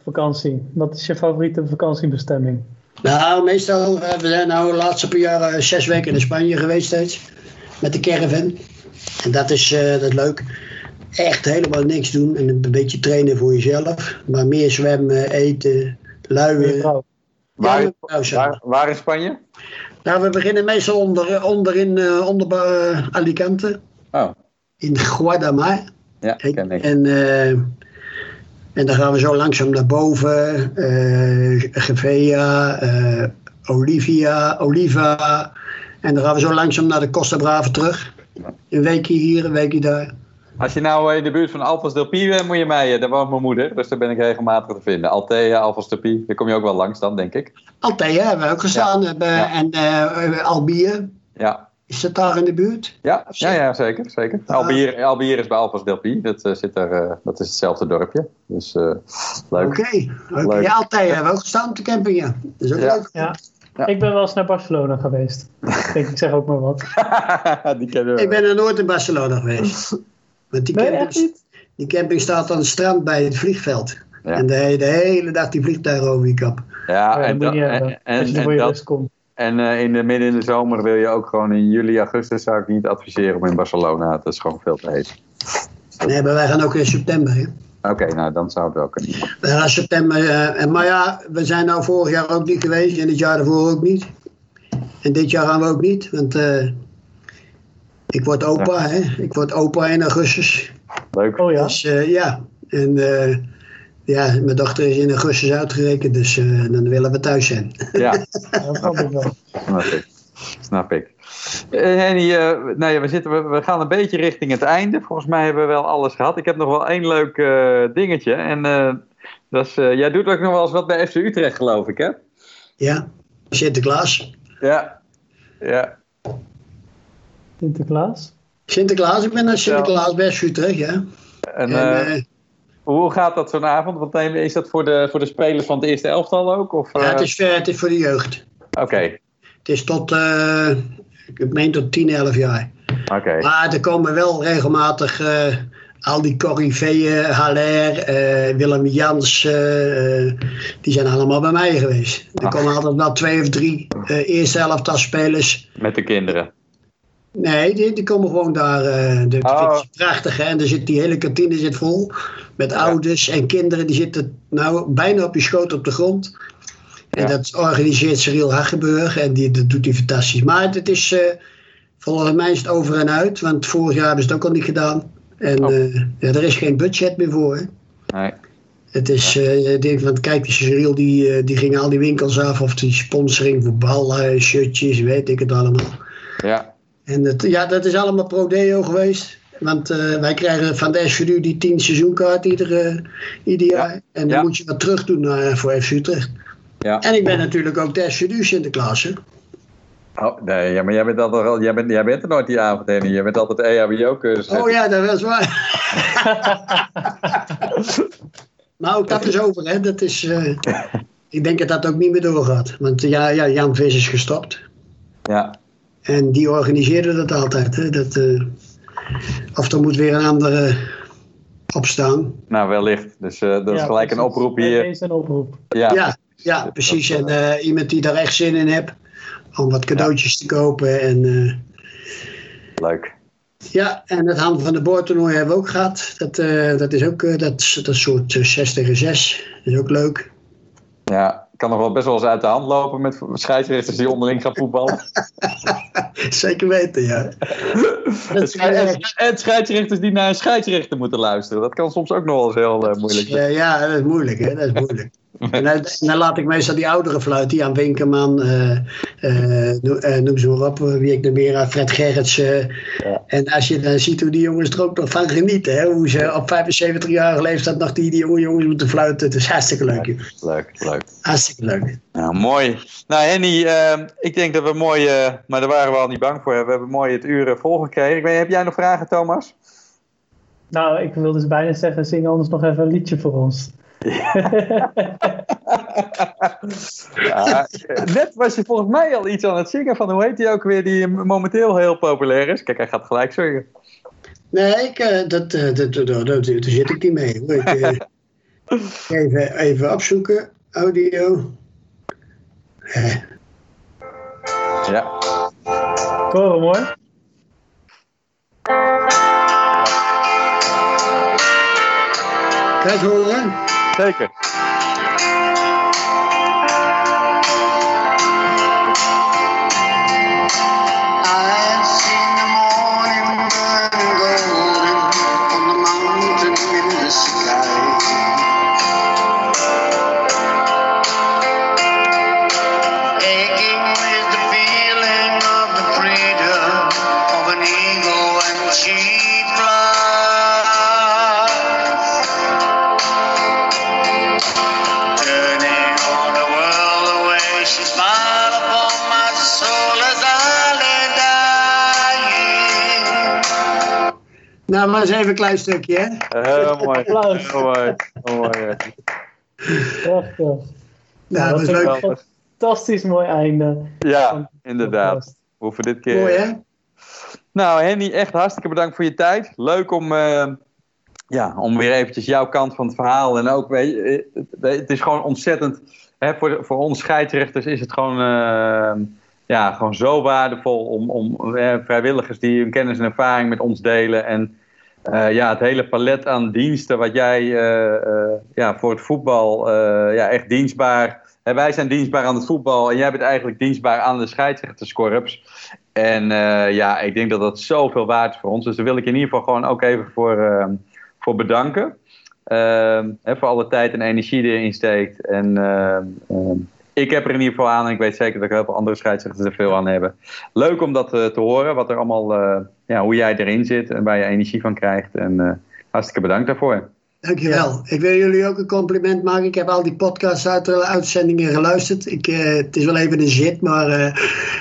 Vakantie? Wat is je favoriete vakantiebestemming? Nou, meestal, uh, we zijn nou de laatste paar jaar uh, zes weken in Spanje geweest steeds. Met de caravan. En dat is, uh, dat is leuk. Echt helemaal niks doen en een beetje trainen voor jezelf. Maar meer zwemmen, eten, luien. Waar, ja, waar, waar, in Spanje? Nou, we beginnen meestal onder, onder in onder, Alicante. Oh. In Guadamar. Ja, ken ik. En en dan gaan we zo langzaam naar boven. Uh, Gevea, uh, Olivia, Oliva. En dan gaan we zo langzaam naar de Costa Brava terug. Een weekje hier, een weekje daar. Als je nou in de buurt van Alphas del Pie bent, moet je mij, daar woont mijn moeder, dus daar ben ik regelmatig te vinden. Altea, Alphas del Pie, daar kom je ook wel langs dan, denk ik. Altea hebben we ook gestaan, ja. en uh, Albier. Ja. Is dat daar in de buurt? Ja, ja, ja zeker. zeker. Uh, Albier, Albier is bij Alphas Delphi. Dat, uh, zit er, uh, dat is hetzelfde dorpje. Dus uh, leuk. Oké. Okay. Okay. Ja, altijd hebben we ook gestaan op de camping, ja. Dat is ook ja. leuk. Ja. Ja. Ik ben wel eens naar Barcelona geweest. ik [LAUGHS] denk, ik zeg ook maar wat. [LAUGHS] die kennen we. Ik ben er nooit in Barcelona geweest. Want die, nee, camping, die camping staat aan het strand bij het vliegveld. Ja. En de, de, hele dag die vliegtuigen over je kap. Ja, en, dat, en, en, als je er voor je dat, komt. En uh, in de, midden in de zomer wil je ook gewoon in juli, augustus zou ik niet adviseren om in Barcelona. Het is gewoon veel te heet. Nee, maar wij gaan ook in september. Oké, okay, nou dan zou het wel kunnen. We gaan in september. Uh, maar ja, we zijn nou vorig jaar ook niet geweest en dit jaar daarvoor ook niet. En dit jaar gaan we ook niet, want uh, Ik word opa, hè. Ik word opa in augustus. Leuk. Oh ja? Dus eh, ja, en eh, ja, mijn dochter is in augustus uitgerekend, dus eh, dan willen we thuis zijn. [LAUGHS] Ja, Dat snap ik wel. snap ik. Snap ik. Eh, Henny, eh, nou ja, we, zitten, we, we gaan een beetje richting het einde. Volgens mij hebben we wel alles gehad. Ik heb nog wel één leuk eh, dingetje. En eh, dat is, eh, jij doet ook nog wel eens wat bij FC Utrecht, geloof ik, hè? Ja, Sinterklaas. Ja. Ja. Sinterklaas? Sinterklaas, ik ben naar Sinterklaas bij Utrecht, ja. En, En, hoe gaat dat zo'n avond? Want neem- is dat voor de, voor de spelers van het eerste elftal ook? Of, ja, eh, het, is, ver- het is voor de jeugd. Oké, Het is tot, eh, ik meen tot 10, 11 jaar. oké. Maar er komen wel regelmatig eh, al die corriveeën, Haller, eh, Willem Jans, eh, eh, die zijn allemaal bij mij geweest. Er Ach. komen altijd wel twee of drie eh eerste elftal spelers. Met de kinderen. Nee, die, die komen gewoon daar. eh de, Oh. Het is prachtig, hè? En er zit, die hele kantine zit vol met ouders en kinderen. Die zitten nou bijna op je schoot op de grond. En Ja. dat organiseert Cyril Hagenburg en die, dat doet hij fantastisch. Maar het, is, eh, volgens mij is het over en uit, want vorig jaar hebben ze het ook al niet gedaan. En Oh. eh, ja, er is geen budget meer voor. Hè? Nee. Het is, eh, ik denk van, kijk, die Cyril die, die ging al die winkels af of die sponsoring voor ballen, shirtjes, weet ik het allemaal. Ja. En het, ja, dat is allemaal pro-deo geweest. Want eh, wij krijgen van de SVU die 10 seizoenkaart ieder, eh, ieder Ja. jaar. En dan Ja. moet je wat terug doen eh, voor FC Utrecht. Ja. En ik ben natuurlijk ook de SVU Sinterklaas. hè. Oh, nee, ja, maar jij bent, altijd, al- jij, bent, jij bent er nooit die avond, Henny. Je bent altijd EHBO-cursus. Oh ja, dat is waar. maar [LAUGHS] ook dat is over, hè. Dat is, eh, [LAUGHS] ik denk dat dat ook niet meer doorgaat. Want ja, ja, Jan Vis is gestopt. Ja. En die organiseerde dat altijd. Hè. Dat, eh, of er moet weer een andere opstaan. Nou, wellicht. Dus eh, dat is Ja, gelijk een oproep hier. Deze een oproep. Ja. Ja, ja precies. En eh, iemand die daar echt zin in heeft. Om wat cadeautjes te kopen. En, eh, Leuk. ja, en het hand van de boordtoernooi hebben we ook gehad. Dat, eh, dat is ook eh, dat, dat soort eh, 6 tegen 6. Dat is ook leuk. Ja, kan nog wel best wel eens uit de hand lopen met scheidsrechters die onderling gaan voetballen. [LAUGHS] Zeker weten, ja. [LAUGHS] En scheidsrechters die naar een scheidsrechter moeten luisteren. Dat kan soms ook nog wel eens heel eh, moeilijk zijn. Ja, ja, dat is moeilijk, hè? Dat is moeilijk. [LAUGHS] En dan, dan laat ik meestal die oudere fluiten, Jan Winkerman, eh, noem, eh, noem ze maar op, wie ik er meer aan, Fred Gerritsen. Ja. En als je dan ziet hoe die jongens er ook nog van genieten, hè? hoe ze op 75-jarige leeftijd nog die, die jonge jongens moeten fluiten. Het is hartstikke leuk. Leuk, leuk. Hartstikke leuk. Nou, mooi. Nou, Henny, ik denk dat we mooi, eh, maar daar waren we al niet bang voor. We hebben mooi het uur volgekregen. Ik weet, heb jij nog vragen, Thomas? Nou, ik wil dus bijna zeggen, zing anders nog even een liedje voor ons. Ja, [LAUGHS] net was je volgens mij al iets aan het zingen van, hoe heet die ook weer, die momenteel heel populair is? Kijk, hij gaat gelijk zingen. Nee, ik, eh, dat, eh, dat, dat, dat, dat- daar zit ik niet mee. hoor. Ik, eh, [LAUGHS] even, even opzoeken, audio. Eh, Ja, Ik hoor hem hoor. Zeker. Maar eens even een klein stukje, hè. Heel mooi. [LAUGHS] Applaus. Heel mooi. Heel mooi. Prachtig. Nou, dat is is leuk. een fantastisch mooi einde. Ja, inderdaad. We hoeven dit keer... Mooi, hè? Nou, Henny, echt hartstikke bedankt voor je tijd. Leuk om, eh, ja, om weer eventjes jouw kant van het verhaal. En ook, weet je, eh, het, is gewoon ontzettend. Hè, voor, voor ons scheidsrechters is het gewoon, eh, ja, gewoon zo waardevol om, om eh, vrijwilligers die hun kennis en ervaring met ons delen. En eh, ja, het hele palet aan diensten wat jij eh, eh, ja, voor het voetbal ja, echt dienstbaar. Hè, wij zijn dienstbaar aan het voetbal en jij bent eigenlijk dienstbaar aan de scheidsrechterskorps. En ja, ik denk dat dat zoveel waard is voor ons. Dus daar wil ik in ieder geval gewoon ook even voor, voor bedanken. Ehm, hè, voor alle tijd en energie die je erin steekt. En ehm, ehm, ik heb er in ieder geval aan. En ik weet zeker dat ik heel veel andere scheidsrechters er veel aan hebben. Leuk om dat te horen. Wat er allemaal, ja, hoe jij erin zit en waar je energie van krijgt. En eh, hartstikke bedankt daarvoor. Dankjewel. Ik wil jullie ook een compliment maken. Ik heb al die podcasts uit uitzendingen geluisterd. Ik, eh, het is wel even een zit, maar eh, [LAUGHS]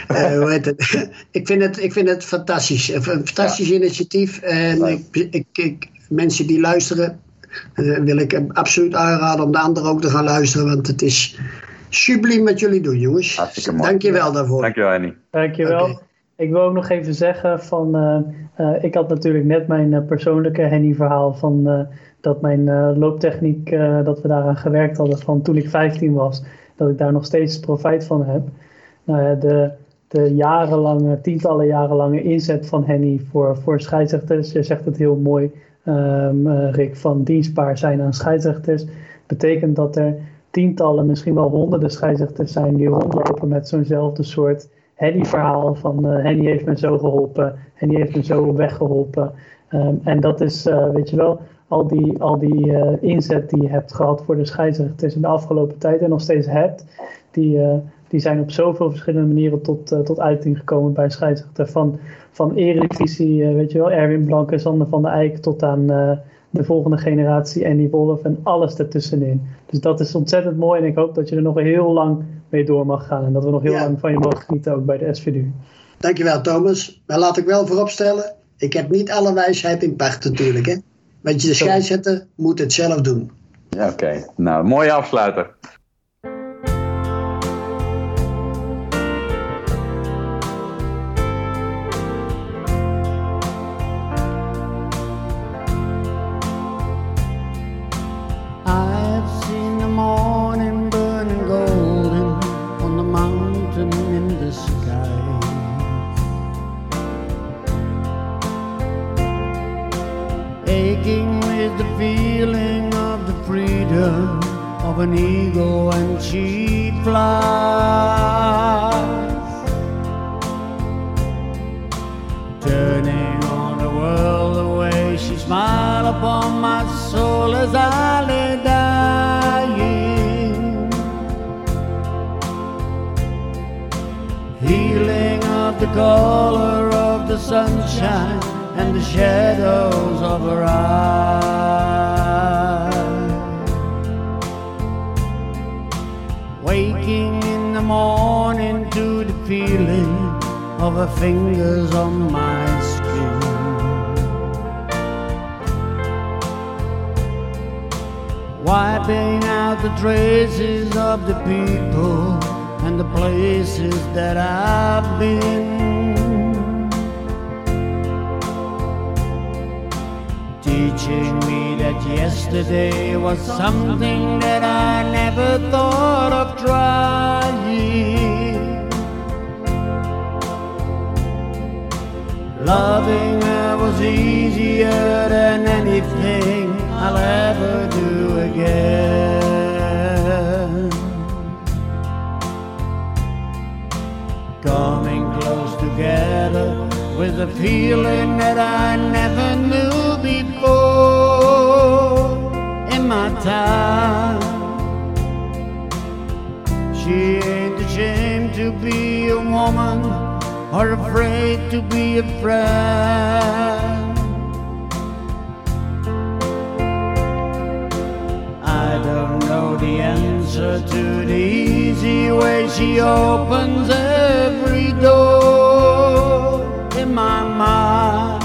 eh, hoe heet het? [LAUGHS] ik, vind het, ik vind het fantastisch. Een fantastisch initiatief. En ik, ik, ik, mensen die luisteren, eh, wil ik hem absoluut aanraden om de anderen ook te gaan luisteren. Want het is subliem wat jullie doen, jongens. Hartstikke mooi. Dankjewel daarvoor. Dankjewel, Annie. Dankjewel. Oké. Ik wil ook nog even zeggen van, eh, eh, ik had natuurlijk net mijn eh, persoonlijke Henny-verhaal van eh, dat mijn looptechniek, dat we daaraan gewerkt hadden van toen ik 15 was, dat ik daar nog steeds profijt van heb. Nou de, de jarenlange, tientallen jarenlange inzet van Henny voor, voor scheidsrechters, je zegt het heel mooi, ehm, eh, Rick, van dienstbaar zijn aan scheidsrechters, betekent dat er tientallen, misschien wel honderden scheidsrechters zijn die rondlopen met zo'nzelfde soort Henny-verhaal van eh, Henny heeft me zo geholpen, Henny heeft me zo weggeholpen. Ehm, en dat is, eh, weet je wel, al die, al die eh, inzet die je hebt gehad voor de scheidsrechters in de afgelopen tijd en nog steeds hebt, die, die zijn op zoveel verschillende manieren tot, tot uiting gekomen bij scheidsrechter. Van, van Eredivisie, weet je wel, Erwin Blanke, Sander van der Eyck, tot aan de volgende generatie, Andy Wolf en alles ertussenin. Dus dat is ontzettend mooi en ik hoop dat je er nog heel lang mee door mag gaan en dat we nog heel Ja. lang van je mogen genieten ook bij de SVD. Dankjewel, Thomas. Maar laat ik wel vooropstellen, ik heb niet alle wijsheid in pacht natuurlijk. Hè? Want je de scheidsrechter moet het zelf doen. Ja, oké. Nou, mooie afsluiter. To the easy way she opens every door in my mind.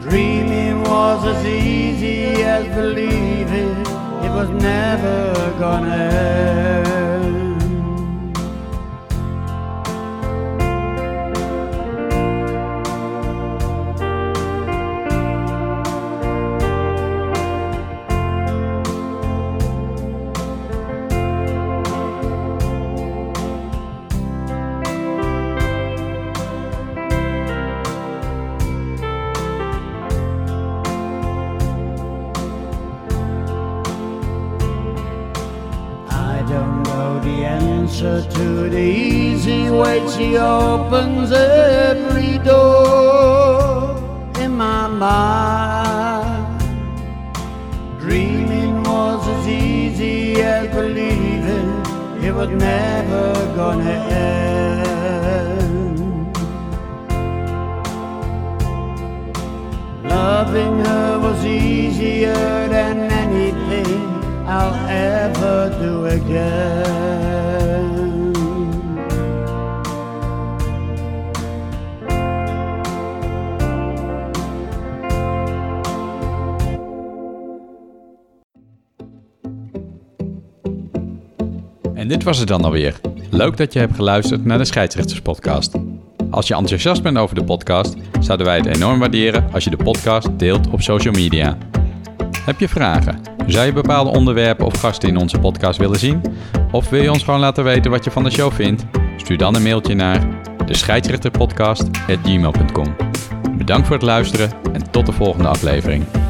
Dreaming was as easy as believing it was never gonna end. She opens every door in my mind. Dreaming was as easy as believing it was never gonna end. Loving her was easier than anything I'll ever do again. Was het dan alweer. Leuk dat je hebt geluisterd naar de Scheidsrechterspodcast. Als je enthousiast bent over de podcast, zouden wij het enorm waarderen als je de podcast deelt op social media. Heb je vragen? Zou je bepaalde onderwerpen of gasten in onze podcast willen zien? Of wil je ons gewoon laten weten wat je van de show vindt? Stuur dan een mailtje naar de scheidsrechterpodcast.gmail.com Bedankt voor het luisteren en tot de volgende aflevering.